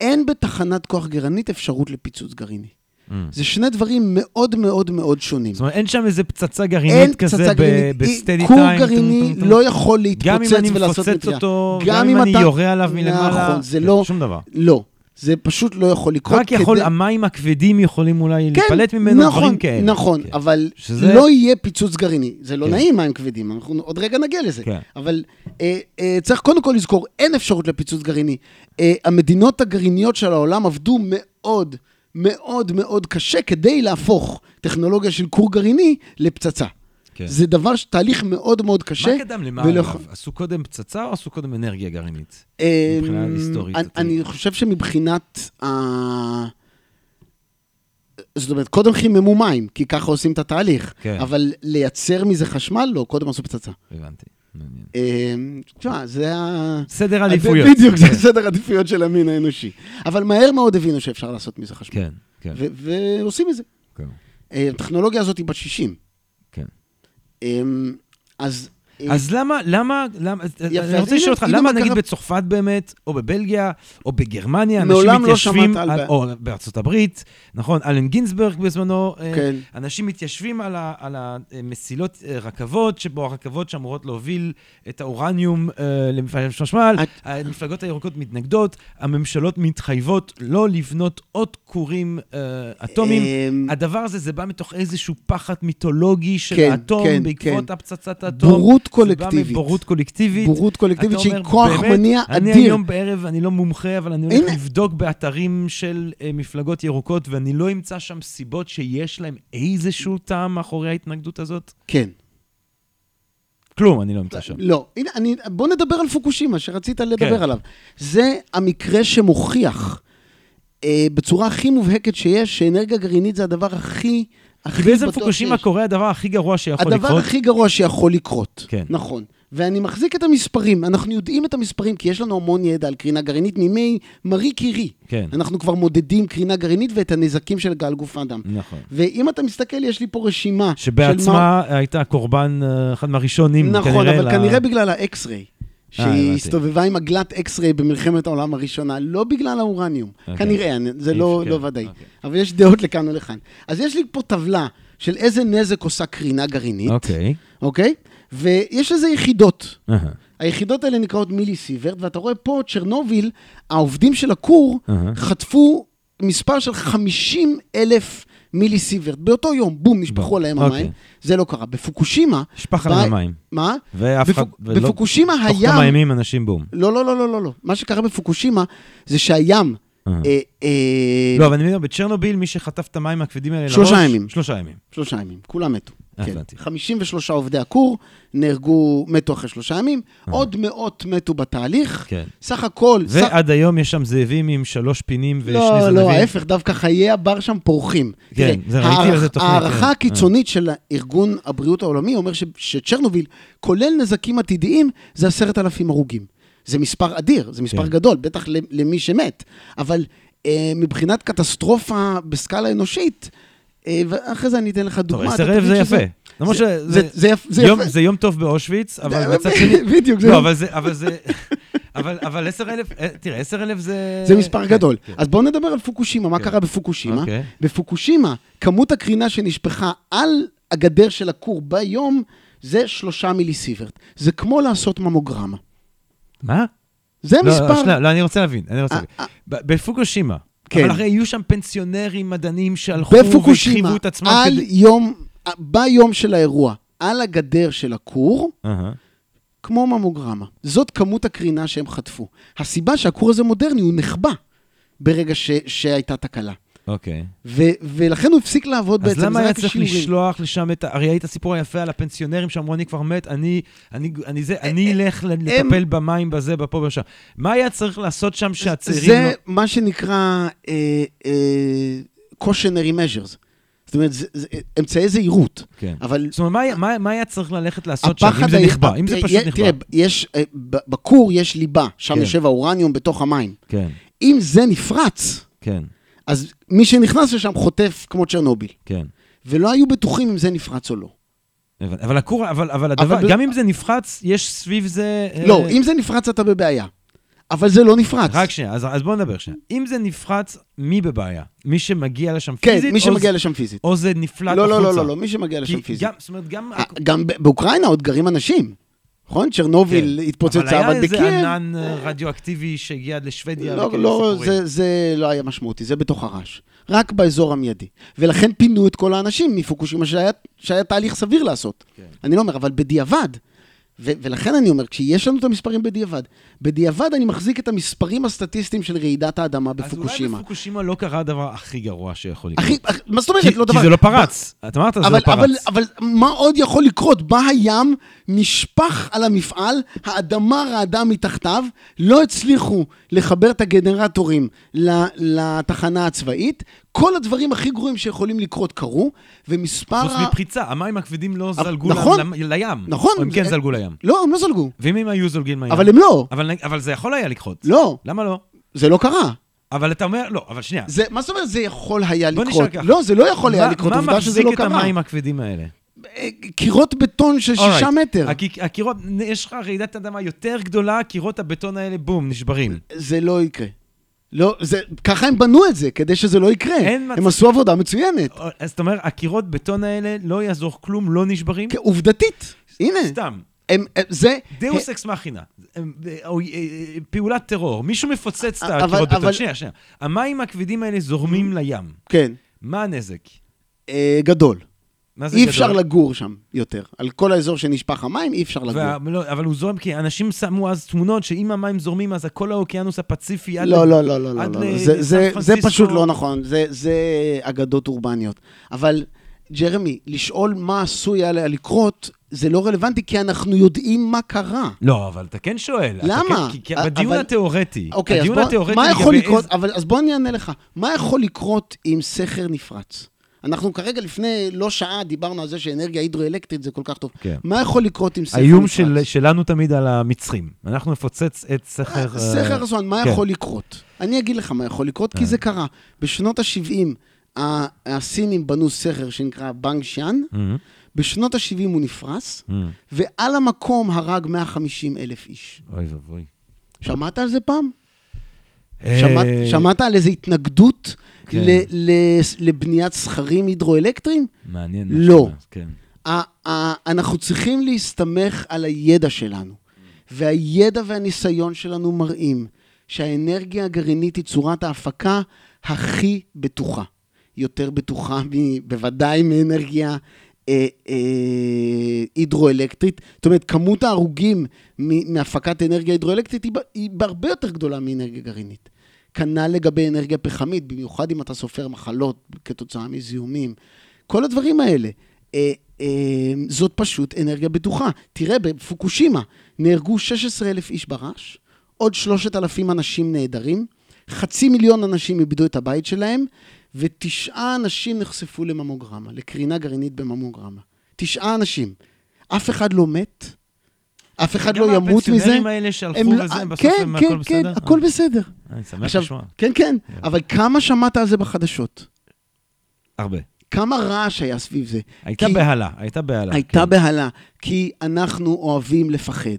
אין בתחנת כוח גרעינית אפשרות לפיצוץ גרעיני. Mm. זה שני דברים מאוד מאוד מאוד שונים. זאת אומרת, אין שם איזה פצצה גרעינית כזה. בסטדי כור טיים. גרעיני לא יכול גם להתפוצץ אם אני ולעשות מפוצץ נטייה. אותו, גם אם אני יורה עליו מלמעלה, נכון, זה לא, שום דבר. לא. זה פשוט לא יכול לקרות. רק יכול, כדי- המים הכבדים יכולים אולי כן, להיפלט ממנו, נכון, דברים כאלה. נכון, כן. אבל שזה- לא יהיה פיצוץ גרעיני. זה לא כן. נעים מים כבדים, אנחנו עוד רגע נגיע לזה. כן. אבל אה, אה, צריך קודם כל לזכור, אין אפשרות לפיצוץ גרעיני. אה, המדינות הגרעיניות של העולם עבדו מאוד, מאוד מאוד קשה כדי להפוך טכנולוגיה של כור גרעיני לפצצה. כן. זה דבר, תהליך מאוד מאוד קשה. מה קדם למה אגב? עשו קודם פצצה או עשו קודם אנרגיה גרעינית? אה, מבחינה היסטורית, אני- אני חושב שמבחינת ה... זאת אומרת, קודם חיממו מים, כי ככה עושים את התהליך. כן. אבל לייצר מזה חשמל, לא, קודם עשו פצצה. הבנתי. אה, תשמע, זה ה... סדר עדיפויות. בדיוק, זה כן. סדר עדיפויות של המין האנושי. אבל מהר מאוד הבינו שאפשר לעשות מזה חשמל. כן, כן. ועושים את זה. כן. אה, הטכנולוגיה הזאת היא בת 60. כן. אה, אז... אה, אז למה, למה, למה, אני רוצה לשאול אותך, למה מה נגיד בצרפת באמת, או בבלגיה, או בגרמניה, אנשים לא מתיישבים, או בארצות הברית, נכון, אלן גינזברג בזמנו, אה, כן. אנשים מתיישבים על המסילות אה, רכבות, שבו הרכבות שאמורות להוביל את האורניום למפעלי חשמל, המפלגות הירוקות מתנגדות, הממשלות מתחייבות לא לבנות עוד כורים אטומיים. אה, הדבר הזה, זה בא מתוך איזשהו פחד מיתולוגי של כן, האטום, כן, בעקבות. הפצצת האטום. בורות קולקטיבית. זה בא מבורות קולקטיבית. בורות קולקטיבית שהיא כוח באמת, מניע אני אדיר. היום בערב, אני לא מומחה, אבל אני הולך הנה. לבדוק באתרים של אה, מפלגות ירוקות, ואני לא אמצא שם סיבות שיש להם איזשהו טעם מאחורי ההתנגדות הזאת? כן. כלום, אני לא אמצא שם. לא, הנה, אני, בוא נדבר על פוקושימה, שרצית לדבר כן. עליו. זה המקרה שמוכיח אה, בצורה הכי מובהקת שיש, שאנרגיה גרעינית זה הדבר הכי, הכי כי בעצם בטוח פוקושימה שיש. קורה הדבר הכי גרוע שיכול הדבר לקרות. הכי גרוע שיכול לקרות. כן. נכון. ואני מחזיק את המספרים, אנחנו יודעים את המספרים, כי יש לנו המון ידע על קרינה גרעינית מימי מארי קירי. כן, אנחנו כבר מודדים קרינה גרעינית ואת הנזקים של גל גוף האדם. נכון. ואם אתה מסתכל, יש לי פה רשימה. שבעצמה הייתה קורבן, אה, אחד מהראשונים, נכון, כנראה. אבל ל- כנראה בגלל ה X-ray. שהיא הבנתי. הסתובבה עם עגלת X-ray במלחמת העולם הראשונה, לא בגלל האורניום. אוקיי. כנראה, זה לא כן, לא ודאי. אוקיי. אבל יש דעות לכאן ולכאן. אז יש לי פה טבלה של איזה נזק עושה קרינה גרעינית, אוקיי. אוקיי? ויש לזה יחידות. אהה, היחידות האלה נקראות מיליסיברט, ואתה רואה פה, צ'רנוביל, העובדים של הכור אהה. חטפו מספר של 50 אלף מיליסיברט. באותו יום, בום, נשפכו עליהם אוקיי. המים. זה לא קרה. בפוקושימה... נשפך עליהם המים. מה? ואף אחד... בפוק- בפוקושימה תוך הים... כמה ימים אנשים בום. לא, לא, לא, לא, לא, לא. מה שקרה בפוקושימה זה שהים... אה, אה, לא, אבל אני אומר, בצ'רנוביל, מי שחטף את המים הכבדים האלה שלושה לראש... ימים. שלושה ימים. שלושה ימים, כולם מתו. כן. הבנתי. 53 עובדי הכור נהרגו, מתו אחרי שלושה ימים, עוד מאות מתו בתהליך. כן. סך הכל... סך- ועד היום יש שם זאבים עם שלוש פינים ושני לא, זנבים. לא, ההפך, דווקא חיי הבר שם פורחים. כן, זה ראיתי על זה תוכנית, ההערכה כן. הקיצונית של ארגון הבריאות העולמי אומר שצ'רנוביל, כולל נזקים עתידיים, זה עשרת אלפים הרוגים. זה מספר אדיר, זה מספר כן. גדול, בטח למי שמת. אבל אה, מבחינת קטסטרופה בסקאלה אנושית, אה, ואחרי זה אני אתן לך טוב, דוגמה. אלף תבין זה יפה. למרות זה- שזה... זה- זה יום- יפה. זה יום טוב באושוויץ, אבל מצד *laughs* שני... בדיוק, זה לא, יום- אבל זה... אבל זה... *laughs* אבל, אבל עשר אלף, אה, תראה, עשר אלף זה... זה מספר כן, גדול. כן. אז בואו נדבר על פוקושימה, מה כן. קרה בפוקושימה? אוקיי. בפוקושימה, כמות הקרינה שנשפכה על הגדר של הכור ביום, זה שלושה מיליסיברט. זה כמו לעשות ממוגרמה. מה? זה לא, מספר... לא, שנייה, לא, אני רוצה להבין, אני רוצה אה, להבין. אה. בפוקושימה. כן. אבל הרי יהיו שם פנסיונרים מדענים שהלכו והקריבו את עצמם על כדי... יום, ביום של האירוע, על הגדר של הכור, אהה. כמו ממוגרמה. זאת כמות הקרינה שהם חטפו. הסיבה שהכור הזה מודרני, הוא נחבא ברגע ש, שהייתה תקלה. אוקיי. ו, ולכן הוא הפסיק לעבוד אז בעצם, למה זה היה רק צריך שיעורים. לשלוח לשם את ה... הרי היית סיפור היפה על הפנסיונרים שאמרו, אני כבר מת, אני, אני, אני זה, אני אלך ל- לטפל במים בזה, בפה ושם. מה היה צריך לעשות שם שהצעירים... זה לא- מה שנקרא אה, אה, cautionary measures. זאת אומרת, זה, זה, אמצעי זהירות. כן. אבל זאת אומרת, מה היה- מה- מה היה צריך ללכת לעשות שם, אם. זה היה- נכבה? אם זה אה, פשוט אה, נכבה. תראה, יש, אה, בכור יש ליבה, שם כן. יושב האורניום בתוך המים. כן, אם זה נפרץ, כן, אז מי שנכנס לשם חוטף כמו צ'רנוביל. כן. ולא היו בטוחים אם זה נפרץ או לא. הבנתי. אבל הכור, אבל, אבל הדבר, אבל- גם אם זה נפרץ, יש סביב זה... אה, לא, אם זה נפרץ אתה בבעיה. אבל זה לא נפרץ. רק שנייה, אז, אז בואו נדבר שנייה. אם זה נפרץ, מי בבעיה? מי שמגיע לשם כן, פיזית? מי או שמגיע זה- לשם פיזית. או זה נפלט לא, החוצה? לא, לא, לא, לא, מי שמגיע לשם פיזית. גם, זאת אומרת, גם... אה, גם באוקראינה עוד גרים אנשים. נכון? צ'רנוביל כן. התפוצצה, אבל אבל היה איזה בקייב... ענן אה, רדיואקטיבי שהגיע עד לשוודיה. לא, לא. זה, זה לא היה משמעותי, זה בתוך הרעש. רק באזור המיידי. ולכן פינו את כל האנשים מפוקושימה שהיה, שהיה תהליך סביר לעשות. כן. אני לא אומר, אבל בדיעבד, ו- ולכן אני אומר, כשיש לנו את המספרים בדיעבד, בדיעבד אני מחזיק את המספרים הסטטיסטיים של רעידת האדמה אז אולי בפוקושימה. בפוקושימה לא קרה הדבר הכי גרוע שיכול לקרות. הכי, מה זאת אומרת? כי, לא כי דבר... זה לא פרץ. אתה אמרת, זה לא פרץ. אבל, מה עוד יכול לקרות? בא הים, נשפך על המפעל, האדמה רעדה מתחתיו, לא הצליחו לחבר את הגנרטורים לתחנה הצבאית. כל הדברים הכי גרועים שיכולים לקרות קרו, ומספר... חוץ מפריצה, המים הכבדים לא זלגו נכון. ל- לים. נכון, או הם כן זלגו לים. לא, הם לא זלגו. ואם הם היו זולגים לים? אבל הם לא. אבל, אבל זה יכול היה לקרות. לא, למה לא? זה לא קרה. אבל אתה אומר, לא, אבל שנייה. זה, מה זאת אומרת זה יכול היה בוא לקרות? נשאר ככה. לא, זה לא יכול היה לקרות, עובדה שזה לא מה מחזיק קרה. את המים הכבדים האלה? אה, קירות בטון של שישה Alright. מטר. הק- הקירות, יש לך רעידת אדמה יותר גדולה, קירות הבטון האלה, בום, נשברים. זה לא יקרה. לא, זה, ככה הם בנו את זה, כדי שזה לא יקרה. הם עשו עבודה מצוינת. אז אתה אומר, הקירות בטון האלה לא יעזור כלום, לא נשברים? כן, עובדתית, הנה, סתם. הם, הם, זה... דאוס אקס מכינה, אה, אה, פעולת טרור, מישהו מפוצץ את הקירות בטון. שנייה, שנייה. המים הכבדים האלה זורמים לים. כן, מה הנזק? אה, גדול. מה זה אי אפשר גדול? לגור שם יותר. על כל האזור שנשפך המים, אי אפשר לגור. לא, אבל הוא זורם, כי אנשים שמו אז תמונות שאם המים זורמים, אז כל האוקיינוס הפציפי עד... לא, לא, לא, לא, לא, לא. ל- זה- זה- זה. פשוט לא נכון, זה- זה אגדות אורבניות. אבל ג'רמי, לשאול מה עשוי היה לקרות, זה לא רלוונטי, כי אנחנו יודעים מה קרה. לא, אבל אתה כן שואל. למה? כן, כי, כי אבל- בדיון התיאורטי, אוקיי, אז הדיון בוא, התיאורטי מה יכול לקרות, איזה- אבל אז בוא אני אענה לך, מה יכול לקרות אם סכר נפרץ? אנחנו כרגע לפני לא שעה דיברנו על זה שאנרגיה הידרואלקטרית זה כל כך טוב. כן. מה יכול לקרות אם סכר נפרץ? האיום של, שלנו תמיד על המצרים. אנחנו נפוצץ את סכר... אה, סכר אה, אסואן, מה כן. יכול לקרות? אני אגיד לך מה יכול לקרות, כי אה. זה קרה. בשנות ה-70, הסינים בנו סכר שנקרא בנג שיאן, מהמם, בשנות ה-70 הוא נפרס, מהמם. ועל המקום הרג 150 אלף איש. אוי ואבוי. שמעת על זה פעם? אה, שמעת, על איזו התנגדות כן. ל, ל, לבניית סכרים הידרואלקטריים? מעניין. לא. כן. אנחנו צריכים להסתמך על הידע שלנו. והידע והניסיון שלנו מראים שהאנרגיה הגרעינית היא צורת ההפקה הכי בטוחה. יותר בטוחה בוודאי מאנרגיה הידרואלקטרית. זאת אומרת, כמות ההרוגים מהפקת אנרגיה הידרואלקטרית היא, בהרבה יותר גדולה מאנרגיה גרעינית. כנ"ל לגבי אנרגיה פחמית, במיוחד אם אתה סופר מחלות כתוצאה מזיהומים. כל הדברים האלה. אה, אה, זאת פשוט אנרגיה בטוחה. תראה, בפוקושימה נהרגו 16,000 איש ברעש, עוד 3,000 אנשים נעדרים, חצי מיליון אנשים איבדו את הבית שלהם, ותשעה אנשים נחשפו לממוגרמה, לקרינה גרעינית בממוגרמה. תשעה אנשים. אף אחד לא מת, אף אחד לא ימות מזה. גם הפנסיונרים האלה שהלכו הם- וזה, בסוף כן, הם כן, הכל כן, בסדר? הכל בסדר. אה, אני שמח לשמוע. כן, כן, אבל כמה שמעת על זה בחדשות? הרבה. כמה רעש היה סביב זה? הייתה כי- בהלה, הייתה בהלה. הייתה כן. בהלה, כי אנחנו אוהבים לפחד.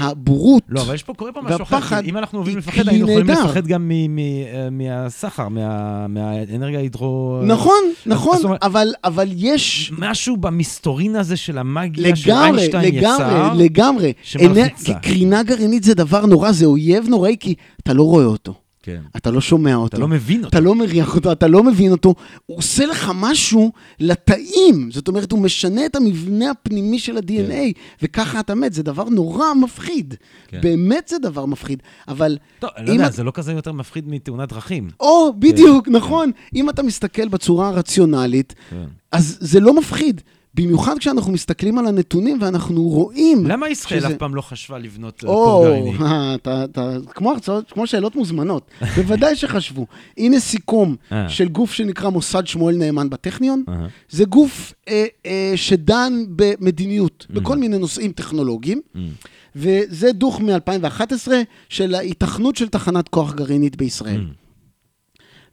והבורות, לא, אבל יש פה, קורה פה משהו אחר. אם אנחנו אוהבים לפחד, היינו יכולים. לפחד גם אה, מהסחר, מה- מהאנרגיה ההידרו... נכון, נכון, אבל, אבל יש משהו במסתורין הזה של המאגיה של לגמרי, איינשטיין יצר. לגמרי, לגמרי. אנר- קרינה גרעינית זה דבר נורא, זה אויב נוראי, כי אתה לא רואה אותו, כן. אתה לא שומע אותו. אתה לא מבין אותו. אתה לא מריח אותו, אתה לא מבין אותו, הוא עושה לך משהו לתאים. זאת אומרת, הוא משנה את המבנה הפנימי של ה-DNA, כן. וככה אתה מת. זה דבר נורא מפחיד. כן. באמת זה דבר מפחיד. אבל, טוב, אני לא יודע, את- זה לא כזה יותר מפחיד מתאונת דרכים. או, בדיוק, נכון. אם אתה מסתכל בצורה הרציונלית, כן. אז זה לא מפחיד. במיוחד כשאנחנו מסתכלים על הנתונים ואנחנו רואים... למה ישראל שזה- אף פעם לא חשבה לבנות אה, או, כור גרעיני? *laughs* אה, אתה, אתה, כמו הרצאות, כמו שאלות מוזמנות. בוודאי שחשבו. הנה סיכום אה. של גוף שנקרא מוסד שמואל נאמן בטכניון. אהה. זה גוף אה, אה, שדן במדיניות, בכל מיני נושאים טכנולוגיים. וזה דוח מ-2011 של ההיתכנות של תחנת כוח גרעינית בישראל.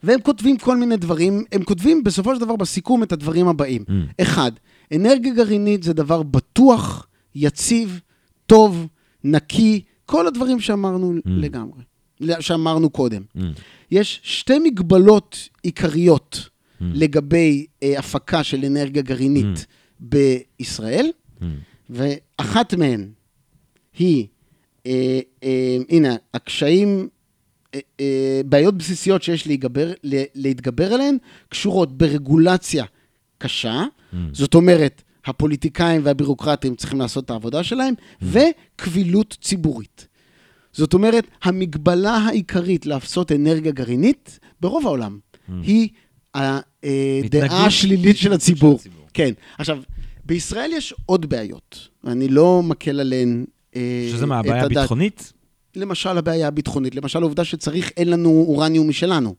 והם כותבים כל מיני דברים, הם כותבים בסופו של דבר בסיכום את הדברים הבאים. אחד, אנרגיה גרעינית זה דבר בטוח, יציב, טוב, נקי, כל הדברים שאמרנו Mm. לגמרי, שאמרנו קודם. Mm. יש שתי מגבלות עיקריות Mm. לגבי אה, הפקה של אנרגיה גרעינית Mm. בישראל, Mm. ואחת מהן היא, אה, אה, הנה, הקשיים, אה, אה, בעיות בסיסיות שיש להתגבר, ל- להתגבר עליהן, קשורות ברגולציה קשה, Mm. זאת אומרת, הפוליטיקאים והבירוקרטים צריכים לעשות את העבודה שלהם, וקבילות ציבורית. זאת אומרת, המגבלה העיקרית לעשות אנרגיה גרעינית, ברוב העולם, היא הדעה התנגדות השלילית של הציבור. של הציבור. כן. עכשיו, בישראל יש עוד בעיות, אני לא מקל עליהן אה, שזה מה, הבעיה. הביטחונית? למשל הבעיה הביטחונית, למשל העובדה שצריך, אין לנו אורניום משלנו.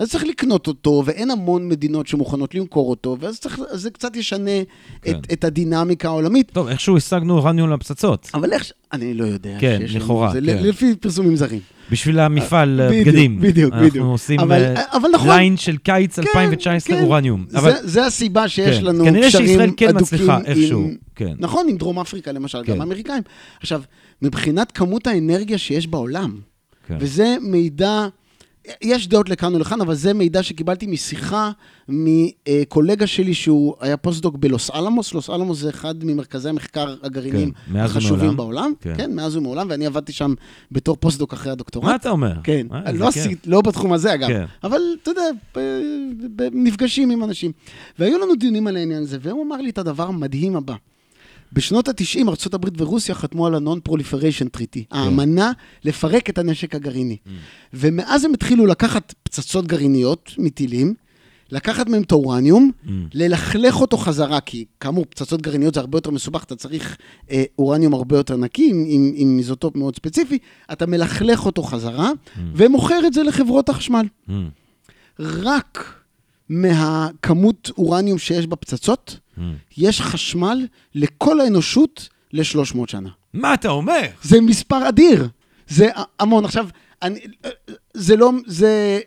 אז צריך לקנות אותו, ואין המון מדינות שמוכנות למכור אותו, ואז צריך, זה קצת ישנה כן. את, את הדינמיקה העולמית. טוב, איכשהו השגנו אורניום לפצצות. אבל איך, אני לא יודע. כן, שיש לנו- לכאורה, זה כן. לפי פרסומים זרים. בשביל המפעל אה, בדיוק, בגדים. בדיוק, אנחנו בדיוק. עושים אבל- אה, אבל נכון. ליין של קיץ 2019 כן. אורניום. זה, אבל זה הסיבה שיש כן. לנו כנראה קשרים שישראל כן הדוקים מצליחה עם... איכשהו. כן. נכון, עם דרום אפריקה למשל, כן. גם האמריקאים. עכשיו, מבחינת כמות האנרגיה שיש בעולם, כן. וזה מידע יש דעות לכאן ולכאן, אבל זה מידע שקיבלתי משיחה מקולגה שלי שהוא היה פוסט-דוק בלוס אלאמוס. לוס אלאמוס זה אחד ממרכזי המחקר הגרעיניים כן, החשובים. בעולם. כן. כן, מאז ומעולם, ואני עבדתי שם בתור פוסט-דוק אחרי הדוקטורט. מה אתה אומר? כן, אה, לא. עשית, לא בתחום הזה אגב, כן. אבל אתה יודע, נפגשים עם אנשים. והיו לנו דיונים על העניין הזה, והוא אמר לי את הדבר המדהים הבא. בשנות ה-90 ארה"ב ורוסיה חתמו על ה-Non-Proliferation Treaty, האמנה לפרק את הנשק הגרעיני. ומאז הם התחילו לקחת פצצות גרעיניות מטילים, לקחת מהם את האורניום, Mm. ללכלך אותו חזרה, כי כאמור, פצצות גרעיניות זה הרבה יותר מסובך, אתה צריך אה, אורניום הרבה יותר נקי, עם, עם, עם איזוטופ מאוד ספציפי, אתה מלכלך אותו חזרה, ומוכר את זה לחברות החשמל. Mm. רק מהכמות אורניום שיש בפצצות, Mm. יש חשמל לכל האנושות ל-300 שנה. מה אתה אומר? זה מספר אדיר. זה המון. עכשיו, אני, זה לא, זה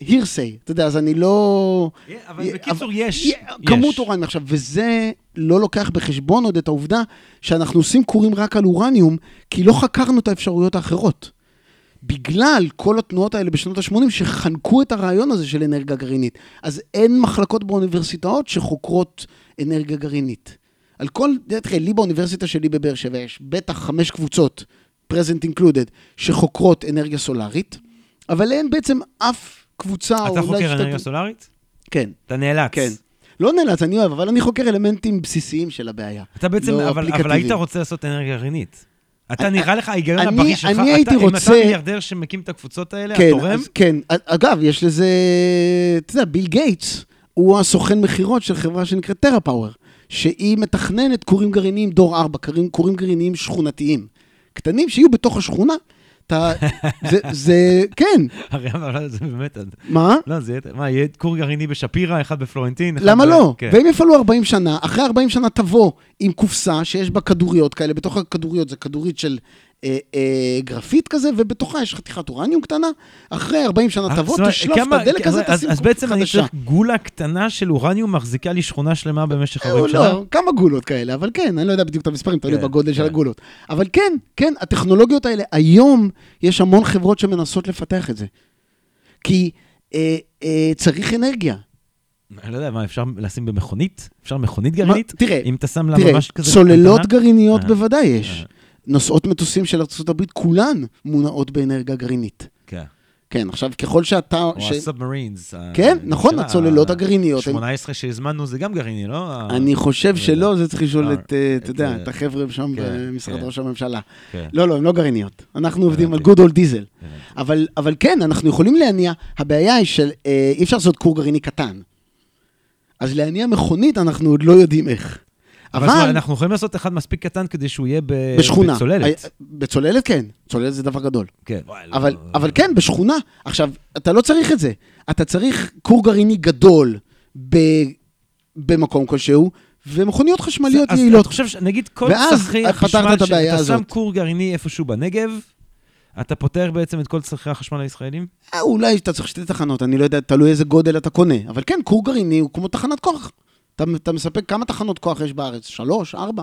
הירסיי, אתה יודע, אז אני לא... אבל בקיצור, אבל- יש. יש. כמות אורניום. עכשיו, וזה לא לוקח בחשבון עוד את העובדה שאנחנו עושים קורים רק על אורניום, כי לא חקרנו את האפשרויות האחרות. בגלל כל התנועות האלה בשנות ה-80 שחנקו את הרעיון הזה של אנרגיה גרעינית. אז אין מחלקות באוניברסיטאות שחוקרות אנרגיה גרעינית. על כל, תראה, לי באוניברסיטה שלי בבאר שבע יש בטח חמש קבוצות, present included, שחוקרות אנרגיה סולארית, אבל אין בעצם אף קבוצה, או אתה חוקר אנרגיה סולארית? כן, אתה נאלץ. כן. לא נאלץ, אני אוהב, אבל אני חוקר אלמנטים בסיסיים של הבעיה. אתה בעצם, לא אבל, אבל. היית רוצה לעשות אנרגיה גרעינית. אתה נראה לך ההיגיון אני- הבריא שלך, אני הייתי אתה, אם רוצה- אתה מיליארדר שמקים את הקבוצות האלה, כן, התורם, כן. אגב, יש לזה, אתה יודע, ביל גייטס הוא הסוכן מכירות של חברה שנקראת טרה פאוור, שהיא מתכננת כורים גרעיניים דור 4, כורים, כורים גרעיניים שכונתיים. קטנים שיהיו בתוך השכונה. אתה, זה, זה, כן, הרי אבל זה באמת, מה? לא, זה יהיה, מה, יהיה כור גרעיני בשפירא, אחד בפלורנטין, אחד למה ב- לא? כן. והם יפעלו 40 שנה, אחרי 40 שנה תבוא עם קופסה שיש בה כדוריות כאלה, בתוך הכדוריות זה כדורית של אה, אה, גרפית כזה, ובתוכה יש חתיכת אורניום קטנה, אחרי 40 שנה אה, תבוא, תשלוף את כמה- הדלק הזה, אז- תשים אז בעצם אני. צריך גולה קטנה של אורניום מחזיקה לי שכונה שלמה במשך 40 אה, שנה? לא, כמה גולות כאלה, אבל כן, אני לא יודע בדיוק את המספרים, תלוי כן, בגודל של כן. הגולות. אבל כן, כן, הטכנולוגיות האלה, היום יש המון חברות שמנסות לפתח את זה. כי אה, אה, צריך אנרגיה. אני לא יודע, מה, אפשר לשים במכונית? אפשר מכונית גרעינית? מה- תראה, אם אתה שם לה תראה, ממש כזה... צוללות? גרעיניות אה, בוודאי יש. אה. נוסעות מטוסים של ארה"ב, כולן מונעות באנרגיה גרעינית. כן. כן, עכשיו, ככל שאתה... או ש- הסאבמרינס. כן, נכון, הצוללות הגרעיניות. הן- 18 שהזמנו זה גם גרעיני, לא? ה- אני חושב שלא, זה צריך לשאול אה, את, אה, אתה את, יודע, אה, את החבר'ה שם כן, במשרד כן. ראש הממשלה. כן. לא, לא, הן לא גרעיניות. אנחנו עובדים על old diesel. הבנתי. אבל, אבל כן, אנחנו יכולים להניע, הבעיה היא שאי אפשר לעשות כור גרעיני קטן. אז להניע מכונית אנחנו עוד לא יודעים איך. אבל אומרת, אנחנו יכולים לעשות אחד מספיק קטן כדי שהוא יהיה ב- בשכונה. בצוללת. אה, בצוללת כן, צוללת זה דבר גדול. כן. אבל, אבל כן, בשכונה. עכשיו, אתה לא צריך את זה. אתה צריך כור גרעיני גדול ב, במקום כלשהו, ומכוניות חשמליות אז יעילות. אתה חושב, ש- נגיד כל צרכי החשמל, שאתה שם. כור גרעיני איפשהו בנגב, אתה פותר בעצם את כל צרכי החשמל הישראלים? אה, אולי אתה צריך שתי תחנות, אני לא יודע, תלוי איזה גודל אתה קונה. אבל כן, כור גרעיני הוא כמו תחנת כוח. אתה, אתה מספק, כמה תחנות כוח יש בארץ? שלוש, ארבע?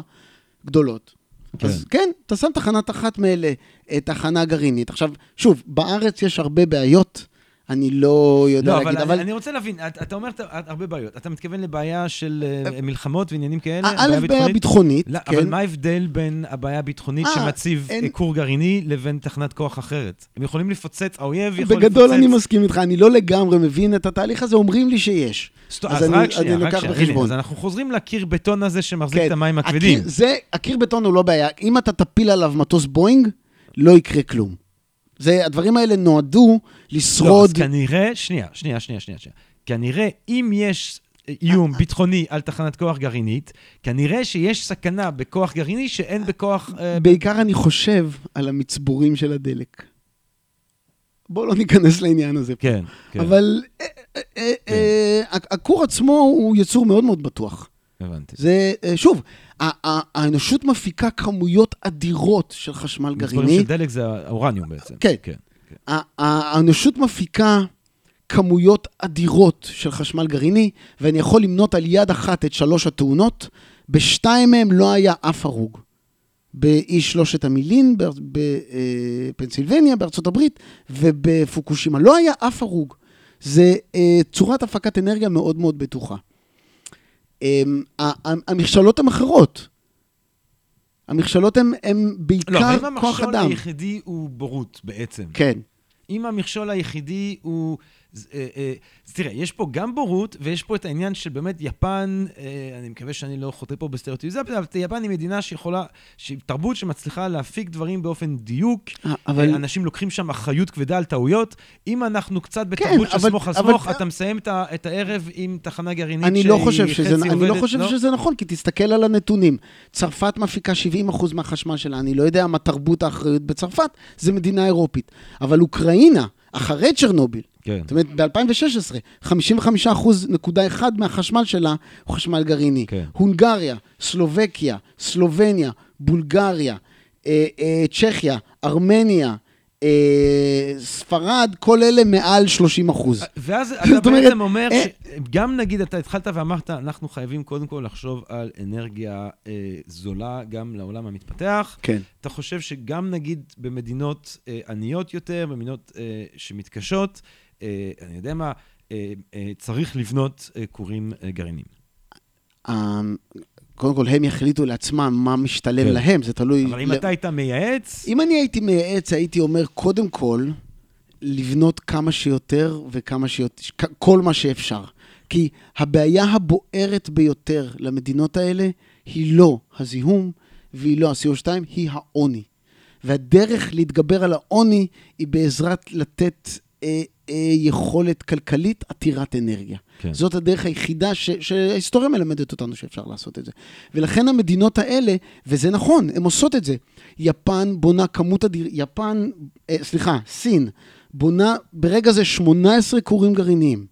גדולות. כן. אז כן, אתה שם תחנת אחת מאלה, אה, תחנה גרעינית. עכשיו, שוב, בארץ יש הרבה בעיות, אני לא יודע לא, להגיד, אבל אבל... אני רוצה להבין, אתה אתה אומר את- הרבה בעיות. אתה מתכוון לבעיה של אה, מלחמות ועניינים כאלה? א', בעיה ביטחונית? ביטחונית, לא, כן. אבל מה ההבדל בין הבעיה הביטחונית אה, שמציב אין- אה, כור גרעיני לבין תחנת כוח אחרת? הם יכולים לפוצץ, האויב יכול לפוצץ... בגדול אני מסכים איתך, אני לא לגמרי מבין את התהליך הזה, אומרים לי שיש. סט- אז אז אני- רק שנייה, אני רק שנייה. הנה, אז אנחנו חוזרים לקיר בטון הזה שמחזיק כן. את המים הכבדים. הקיר, זה, הקיר בטון הוא לא בעיה. אם אתה תפיל עליו מטוס בואינג, לא יקרה כלום. זה, הדברים האלה נועדו לא, לשרוד. אז כנראה, שנייה, שנייה, שנייה, שנייה. כנראה, אם יש אה, איום ביטחוני על תחנת כוח גרעינית, כנראה שיש סכנה בכוח גרעיני שאין בכוח... אה, בעיקר אני חושב על המצבורים של הדלק. בואו לא ניכנס לעניין הזה. כן, כן, אבל אה, אה, אה, אה, הכור עצמו הוא יצור מאוד מאוד בטוח. הבנתי. זה, אה, שוב, האנושות מפיקה כמויות אדירות של חשמל גרעיני. של דלק זה האורניום בעצם. כן. כן. ה- האנושות מפיקה כמויות אדירות של חשמל גרעיני, ואני יכול למנות על יד אחת את שלוש התאונות, בשתיים מהן לא היה אף הרוג. באי שלושת המילין בפנסילבניה, בארצות הברית, ובפוקושימה. לא היה אף הרוג. זה אה, צורת הפקת אנרגיה מאוד מאוד בטוחה. המכשלות הן אחרות. המכשלות הן בעיקר כוח אדם. לא, אבל אם המכשול היחידי הוא בורות בעצם. כן. אם המכשול היחידי הוא אז תראה, יש פה גם בורות, ויש פה את העניין של באמת יפן, אה, אני מקווה שאני לא חוטא פה בסטריאוטיזציה, אבל יפן היא מדינה שיכולה, שהיא תרבות שמצליחה להפיק דברים באופן דיוק. אבל... אנשים לוקחים שם אחריות כבדה על טעויות. אם אנחנו קצת כן, בתרבות כן, של סמוך על סמוך, אתה מסיים את הערב עם תחנה גרעינית שהיא לא חצי עובדת. אני לא חושב לא? שזה נכון, כי תסתכל על הנתונים. צרפת מפיקה 70% מהחשמל שלה, אני לא יודע מה תרבות האחריות בצרפת, זה מדינה אירופית. אבל אוקראינה, אחרי צ'רנוביל, כן. זאת אומרת, ב-2016, 55.1 מהחשמל שלה הוא חשמל גרעיני. כן. הונגריה, סלובקיה, סלובניה, בולגריה, אה, אה, צ'כיה, ארמניה, אה, ספרד, כל אלה מעל 30 אחוז. ואז *laughs* אתה בעצם אומר, אה, גם נגיד, אתה התחלת ואמרת, אנחנו חייבים קודם כל לחשוב על אנרגיה אה, זולה גם לעולם המתפתח. כן. אתה חושב שגם נגיד במדינות אה, עניות יותר, במדינות אה, שמתקשות, אה, אני יודע מה, אה, אה, צריך לבנות כורים גרעיניים. אמ, קודם כל, הם יחליטו לעצמם מה משתלם כן. להם, זה תלוי... אבל אם אתה היית מייעץ... אם אני הייתי מייעץ, הייתי אומר, קודם כל, לבנות כמה שיותר וכמה שיותר, כל מה שאפשר. כי הבעיה הבוערת ביותר למדינות האלה היא לא הזיהום והיא לא ה-CO2, היא העוני. והדרך להתגבר על העוני היא בעזרת לתת אה, אה, יכולת כלכלית עתירת אנרגיה. כן. זאת הדרך היחידה ש, שההיסטוריה מלמדת אותנו שאפשר לעשות את זה. ולכן המדינות האלה, וזה נכון, הן עושות את זה. יפן בונה כמות אדיר, יפן, אה, סליחה, סין, בונה ברגע זה 18 כורים גרעיניים,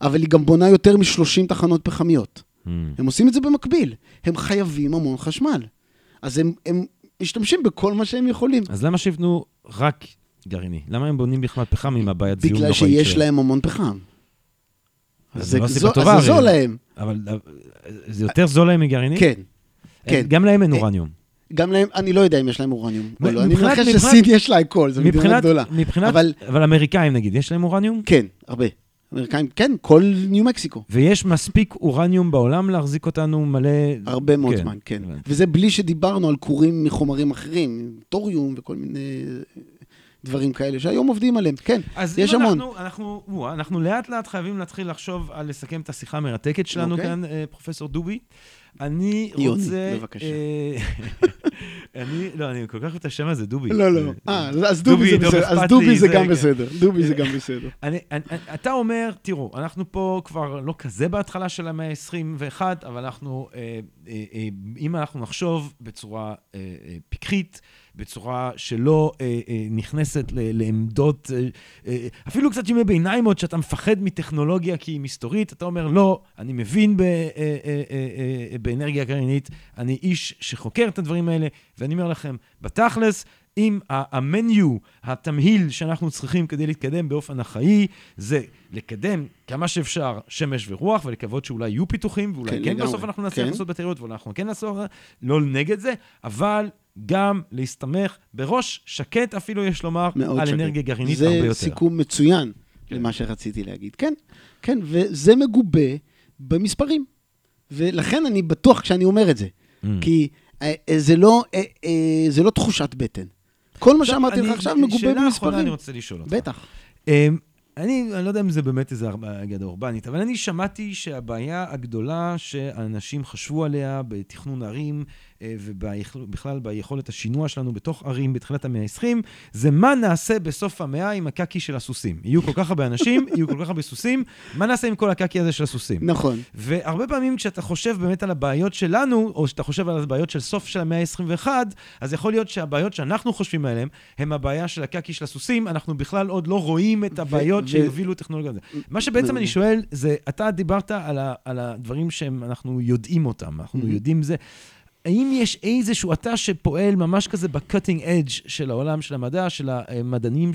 אבל היא גם בונה יותר מ-30 תחנות פחמיות. Mm. הם עושים את זה במקביל. הם חייבים המון חשמל. אז הם, הם משתמשים בכל מה שהם יכולים. אז למה שיבנו רק גרעיני? למה הם בונים בכלל פחם עם הבעיית זיהום נוראית שלהם? בגלל שיש להם המון פחם. זה לא סיבה טובה. זה זול להם. אבל זה יותר זול להם מגרעיני? כן, כן. גם להם אין אורניום. גם להם, אני לא יודע אם יש להם אורניום או לא. אני מנחש שסין יש לה הכל, זו מדינה גדולה. מבחינת, אבל אמריקאים נגיד, יש להם אורניום? כן, הרבה. אמריקאים, כן, כל ניו מקסיקו. ויש מספיק אורניום בעולם להחזיק אותנו מלא... הרבה מאוד כן, זמן, כן. וזה בלי שדיברנו על כורים מחומרים אחרים, טוריום וכל מיני דברים כאלה, שהיום עובדים עליהם, כן, יש המון. אז אם אנחנו, אנחנו, אנחנו לאט לאט חייבים להתחיל לחשוב על לסכם את השיחה המרתקת שלנו okay. אוקיי. כאן, אה, פרופסור דובי. אני רוצה... יוני, בבקשה. אה, *laughs* אני, לא, אני כל כך אוהב את השם הזה, דובי. לא, לא. אה, אז דובי זה בסדר. אז דובי זה גם בסדר. דובי זה גם בסדר. *laughs* אתה אומר, תראו, אנחנו פה כבר לא כזה בהתחלה של המאה ה-21, אבל אנחנו, אה, אם אנחנו נחשוב בצורה פיקחית, בצורה שלא אה, אה, נכנסת ל, לעמדות, אה, אה, אפילו קצת ימי ביניים עוד, שאתה מפחד מטכנולוגיה כי היא מסתורית, אתה אומר, לא, אני מבין ב, אה, אה, אה, אה, באנרגיה גרעינית, אני איש שחוקר את הדברים האלה, ואני אומר לכם, בתכלס, אם המניו, התמהיל שאנחנו צריכים כדי להתקדם באופן החיים, זה לקדם כמה שאפשר שמש ורוח, ולקוות שאולי יהיו פיתוחים, ואולי כן, כן בסוף אנחנו נצליח כן. לעשות בטריות, ואולי אנחנו כן נעשות, לא נגד זה, אבל גם להסתמך בראש שקט אפילו, יש לומר, על שקט. אנרגיה גרעינית הרבה יותר. זה סיכום מצוין כן. למה שרציתי להגיד. כן, כן, וזה מגובה במספרים. ולכן אני בטוח כשאני אומר את זה. Mm. כי אה, אה, זה, לא, אה, אה, זה לא תחושת בטן. כל מה שאמרתי לך עכשיו מגובה במספרים. שאלה אחרונה אני רוצה לשאול אותך. בטח. אמ, אני, אני לא יודע אם זה באמת איזה אגדה אורבנית, אבל אני שמעתי שהבעיה הגדולה שאנשים חשבו עליה בתכנון ערים, ובכלל ביכולת השינוע שלנו בתוך ערים בתחילת המאה ה-20, זה מה נעשה בסוף המאה עם הקקי של הסוסים. יהיו כל כך הרבה אנשים, *laughs* יהיו כל כך הרבה סוסים, מה נעשה עם כל הקקי הזה של הסוסים? נכון. והרבה פעמים כשאתה חושב באמת על הבעיות שלנו, או שאתה חושב על הבעיות של סוף של המאה ה-21, אז יכול להיות שהבעיות שאנחנו חושבים עליהן, הם הבעיה של הקקי של הסוסים, אנחנו בכלל עוד לא רואים את הבעיות שהובילו טכנולוגיה. מה שבעצם אני שואל, זה, אתה דיברת על, ה, על הדברים שאנחנו יודעים אותם, אנחנו יודעים זה. האם יש איזשהו, אתה שפועל ממש כזה ב-cutting edge של העולם של המדע, של המדענים,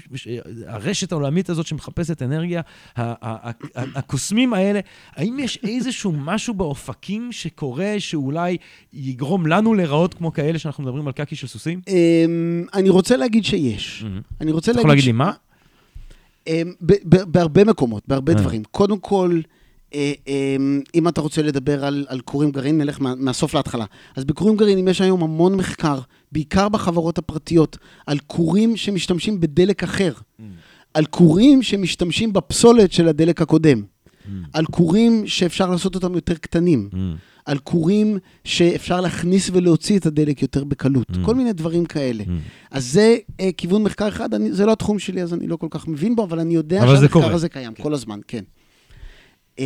הרשת העולמית הזאת שמחפשת אנרגיה, הקוסמים האלה, האם יש איזשהו משהו באופקים שקורה שאולי יגרום לנו להיראות כמו כאלה שאנחנו מדברים על קקי של סוסים? אמ, אני רוצה להגיד שיש. אני רוצה להגיד... אתה יכול להגיד לי מה? אמ, בהרבה מקומות, בהרבה אה. דברים. קודם כל, אם אתה רוצה לדבר על, על כורים גרעין, נלך מה, מהסוף להתחלה. אז בכורים גרעינים יש היום המון מחקר, בעיקר בחברות הפרטיות, על כורים שמשתמשים בדלק אחר, mm. על כורים שמשתמשים בפסולת של הדלק הקודם, mm. על כורים שאפשר לעשות אותם יותר קטנים, mm. על כורים שאפשר להכניס ולהוציא את הדלק יותר בקלות, mm. כל מיני דברים כאלה. Mm. אז זה uh, כיוון מחקר אחד, אני, זה לא התחום שלי, אז אני לא כל כך מבין בו, אבל אני יודע שהמחקר הזה קיים כן. כל הזמן, כן. Uh,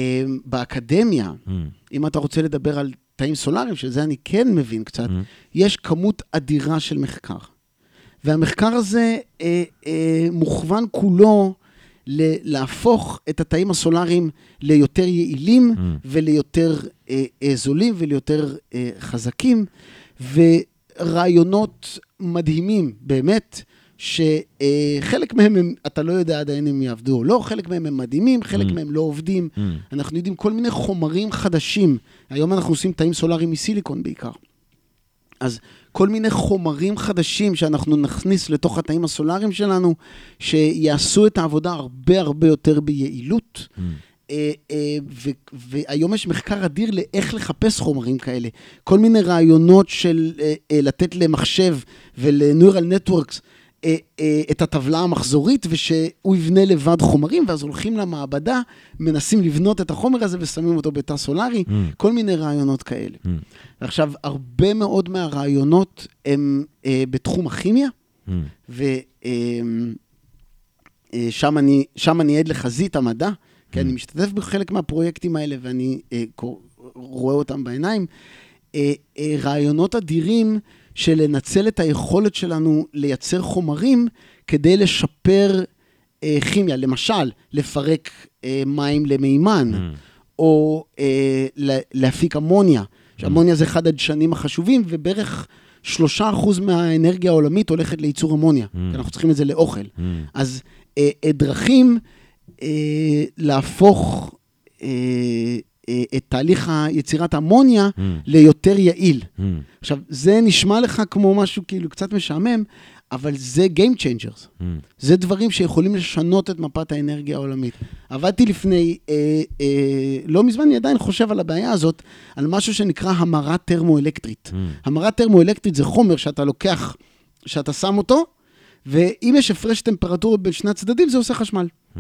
באקדמיה, mm. אם אתה רוצה לדבר על תאים סולאריים, שזה אני כן מבין קצת, mm. יש כמות אדירה של מחקר. והמחקר הזה uh, uh, מוכוון כולו להפוך את התאים הסולאריים ליותר יעילים mm. וליותר אה, אה, זולים וליותר אה, חזקים, ורעיונות מדהימים, באמת, שחלק מהם, הם, אתה לא יודע עדיין אם יעבדו או לא, חלק מהם הם מדהימים, חלק mm. מהם לא עובדים. Mm. אנחנו יודעים כל מיני חומרים חדשים. היום אנחנו עושים תאים סולאריים מסיליקון בעיקר. אז כל מיני חומרים חדשים שאנחנו נכניס לתוך התאים הסולאריים שלנו, שיעשו את העבודה הרבה הרבה יותר ביעילות. Mm. אה, אה, והיום יש מחקר אדיר לאיך לחפש חומרים כאלה. כל מיני רעיונות של אה, לתת למחשב ול-neural networks את הטבלה המחזורית, ושהוא יבנה לבד חומרים, ואז הולכים למעבדה, מנסים לבנות את החומר הזה ושמים אותו בתא סולארי, mm. כל מיני רעיונות כאלה. Mm. עכשיו, הרבה מאוד מהרעיונות הם אה, בתחום הכימיה, mm. ושם אה, אני, אני עד לחזית המדע, כי mm. אני משתתף בחלק מהפרויקטים האלה ואני אה, רואה אותם בעיניים. אה, אה, רעיונות אדירים, של לנצל את היכולת שלנו לייצר חומרים כדי לשפר אה, כימיה. למשל, לפרק אה, מים למימן, mm. או אה, להפיק אמוניה. Mm. שאמוניה זה אחד הדשנים החשובים, ובערך שלושה אחוז מהאנרגיה העולמית הולכת לייצור אמוניה, mm. כי אנחנו צריכים את זה לאוכל. Mm. אז אה, אה, דרכים אה, להפוך... אה, אה, את תהליך יצירת האמוניה mm. ליותר יעיל. Mm. עכשיו, זה נשמע לך כמו משהו כאילו קצת משעמם, אבל זה Game Changers. Mm. זה דברים שיכולים לשנות את מפת האנרגיה העולמית. עבדתי לפני, אה, אה, לא מזמן, אני עדיין חושב על הבעיה הזאת, על משהו שנקרא המרה טרמואלקטרית. Mm. המרה טרמואלקטרית זה חומר שאתה לוקח, שאתה שם אותו, ואם יש הפרש טמפרטורות בין שני הצדדים, זה עושה חשמל. Mm.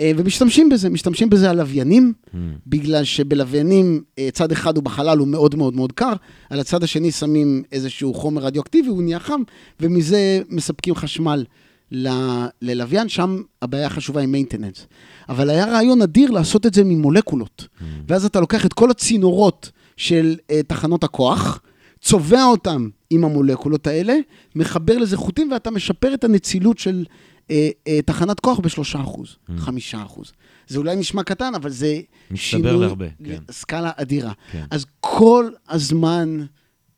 אה, ומשתמשים בזה, משתמשים בזה על לוויינים, mm. בגלל שבלוויינים אה, צד אחד הוא בחלל, הוא מאוד מאוד מאוד קר, על הצד השני שמים איזשהו חומר רדיואקטיבי, הוא נהיה חם, ומזה מספקים חשמל ל- ללוויין, שם הבעיה החשובה היא מיינטננס. אבל היה רעיון אדיר לעשות את זה ממולקולות. Mm. ואז אתה לוקח את כל הצינורות של uh, תחנות הכוח, צובע אותם עם המולקולות האלה, מחבר לזה חוטים, ואתה משפר את הנצילות של אה, אה, תחנת כוח בשלושה אחוז, mm. חמישה אחוז. זה אולי נשמע קטן, אבל זה שינוי, להרבה, כן. סקאלה אדירה. כן. אז כל הזמן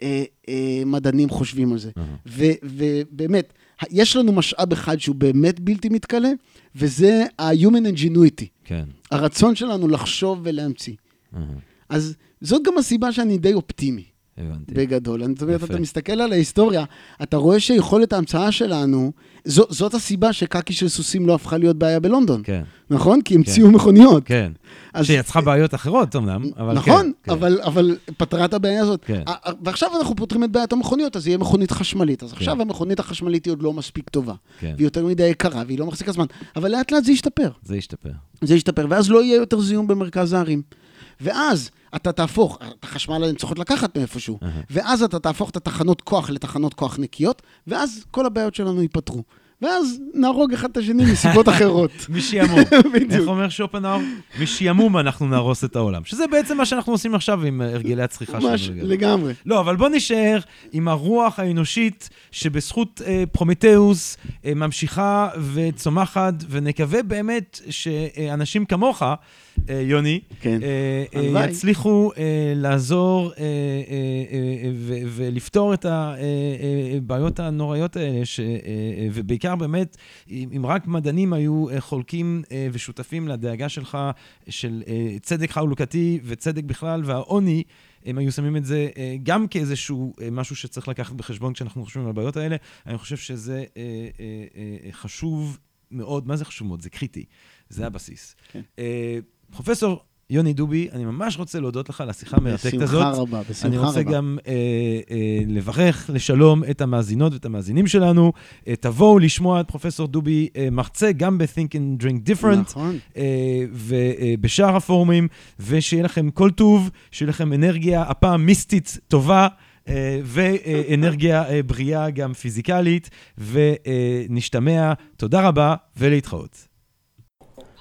אה, אה, מדענים חושבים על זה. Uh-huh. ובאמת, יש לנו משאב אחד שהוא באמת בלתי מתכלה, וזה ה-human ingenuity. כן. הרצון שלנו לחשוב ולהמציא. Uh-huh. אז זאת גם הסיבה שאני די אופטימי. הבנתי. בגדול. זאת אומרת, אתה מסתכל על ההיסטוריה, אתה רואה שיכולת ההמצאה שלנו, זו, זאת הסיבה שקקי של סוסים לא הפכה להיות בעיה בלונדון. כן. נכון? כי המציאו כן. מכוניות. כן. אז... שיצחה בעיות אחרות אמנם, אבל נכון, כן. כן. אבל, אבל פתרה את הבעיה הזאת. כן. ועכשיו אנחנו פותרים את בעיית המכוניות, אז יהיה מכונית חשמלית. אז כן. עכשיו המכונית החשמלית היא עוד לא מספיק טובה. כן. והיא יותר מדי יקרה, והיא לא מחזיקה זמן. אבל לאט לאט זה ישתפר. זה ישתפר. זה ישתפר, ואז לא יהיה יותר זיהום במרכז הערים. ואז אתה תהפוך, את החשמל הן צריכות לקחת מאיפשהו. ואז אתה תהפוך את התחנות כוח לתחנות כוח נקיות, ואז כל הבעיות שלנו ייפתרו. ואז נהרוג אחד את השני מסיבות *laughs* אחרות. משעמום. *laughs* איך אומר שופנהאואר? משעמום אנחנו נהרוס את העולם. שזה בעצם מה שאנחנו עושים עכשיו עם הרגלי הצריכה שלנו. ממש, לגמרי. לא, אבל בוא נשאר עם הרוח האנושית שבזכות אה, פרומתאוס אה, ממשיכה וצומחת, ונקווה באמת שאנשים כמוך, אה, יוני, כן. אה, אה. יצליחו אה, לעזור אה, אה, אה, ולפתור את הבעיות הנוראיות האלה, ש- אה, אה, ובעיקר באמת, אם רק מדענים היו אה, חולקים אה, ושותפים לדאגה שלך של אה, צדק חלוקתי וצדק בכלל, והעוני, הם היו שמים את זה אה, גם כאיזשהו אה, משהו שצריך לקחת בחשבון כשאנחנו חושבים על הבעיות האלה. אני חושב שזה אה, אה, אה, חשוב מאוד. מה זה חשוב מאוד? זה קריטי. זה הבסיס. כן. אה, פרופסור יוני דובי, אני ממש רוצה להודות לך על השיחה המרתקת הזאת. בשמחה רבה, בשמחה אני רבה. רוצה גם אה, אה, לברך לשלום את המאזינות ואת המאזינים שלנו. אה, תבואו לשמוע את פרופסור דובי אה, מרצה גם ב-Think and Drink Different. נכון. אה, ובשאר הפורומים, ושיהיה לכם כל טוב, שיהיה לכם אנרגיה, הפעם מיסטית טובה. אה, ואנרגיה אה, בריאה גם פיזיקלית, ונשתמע. תודה רבה ולהתחאות.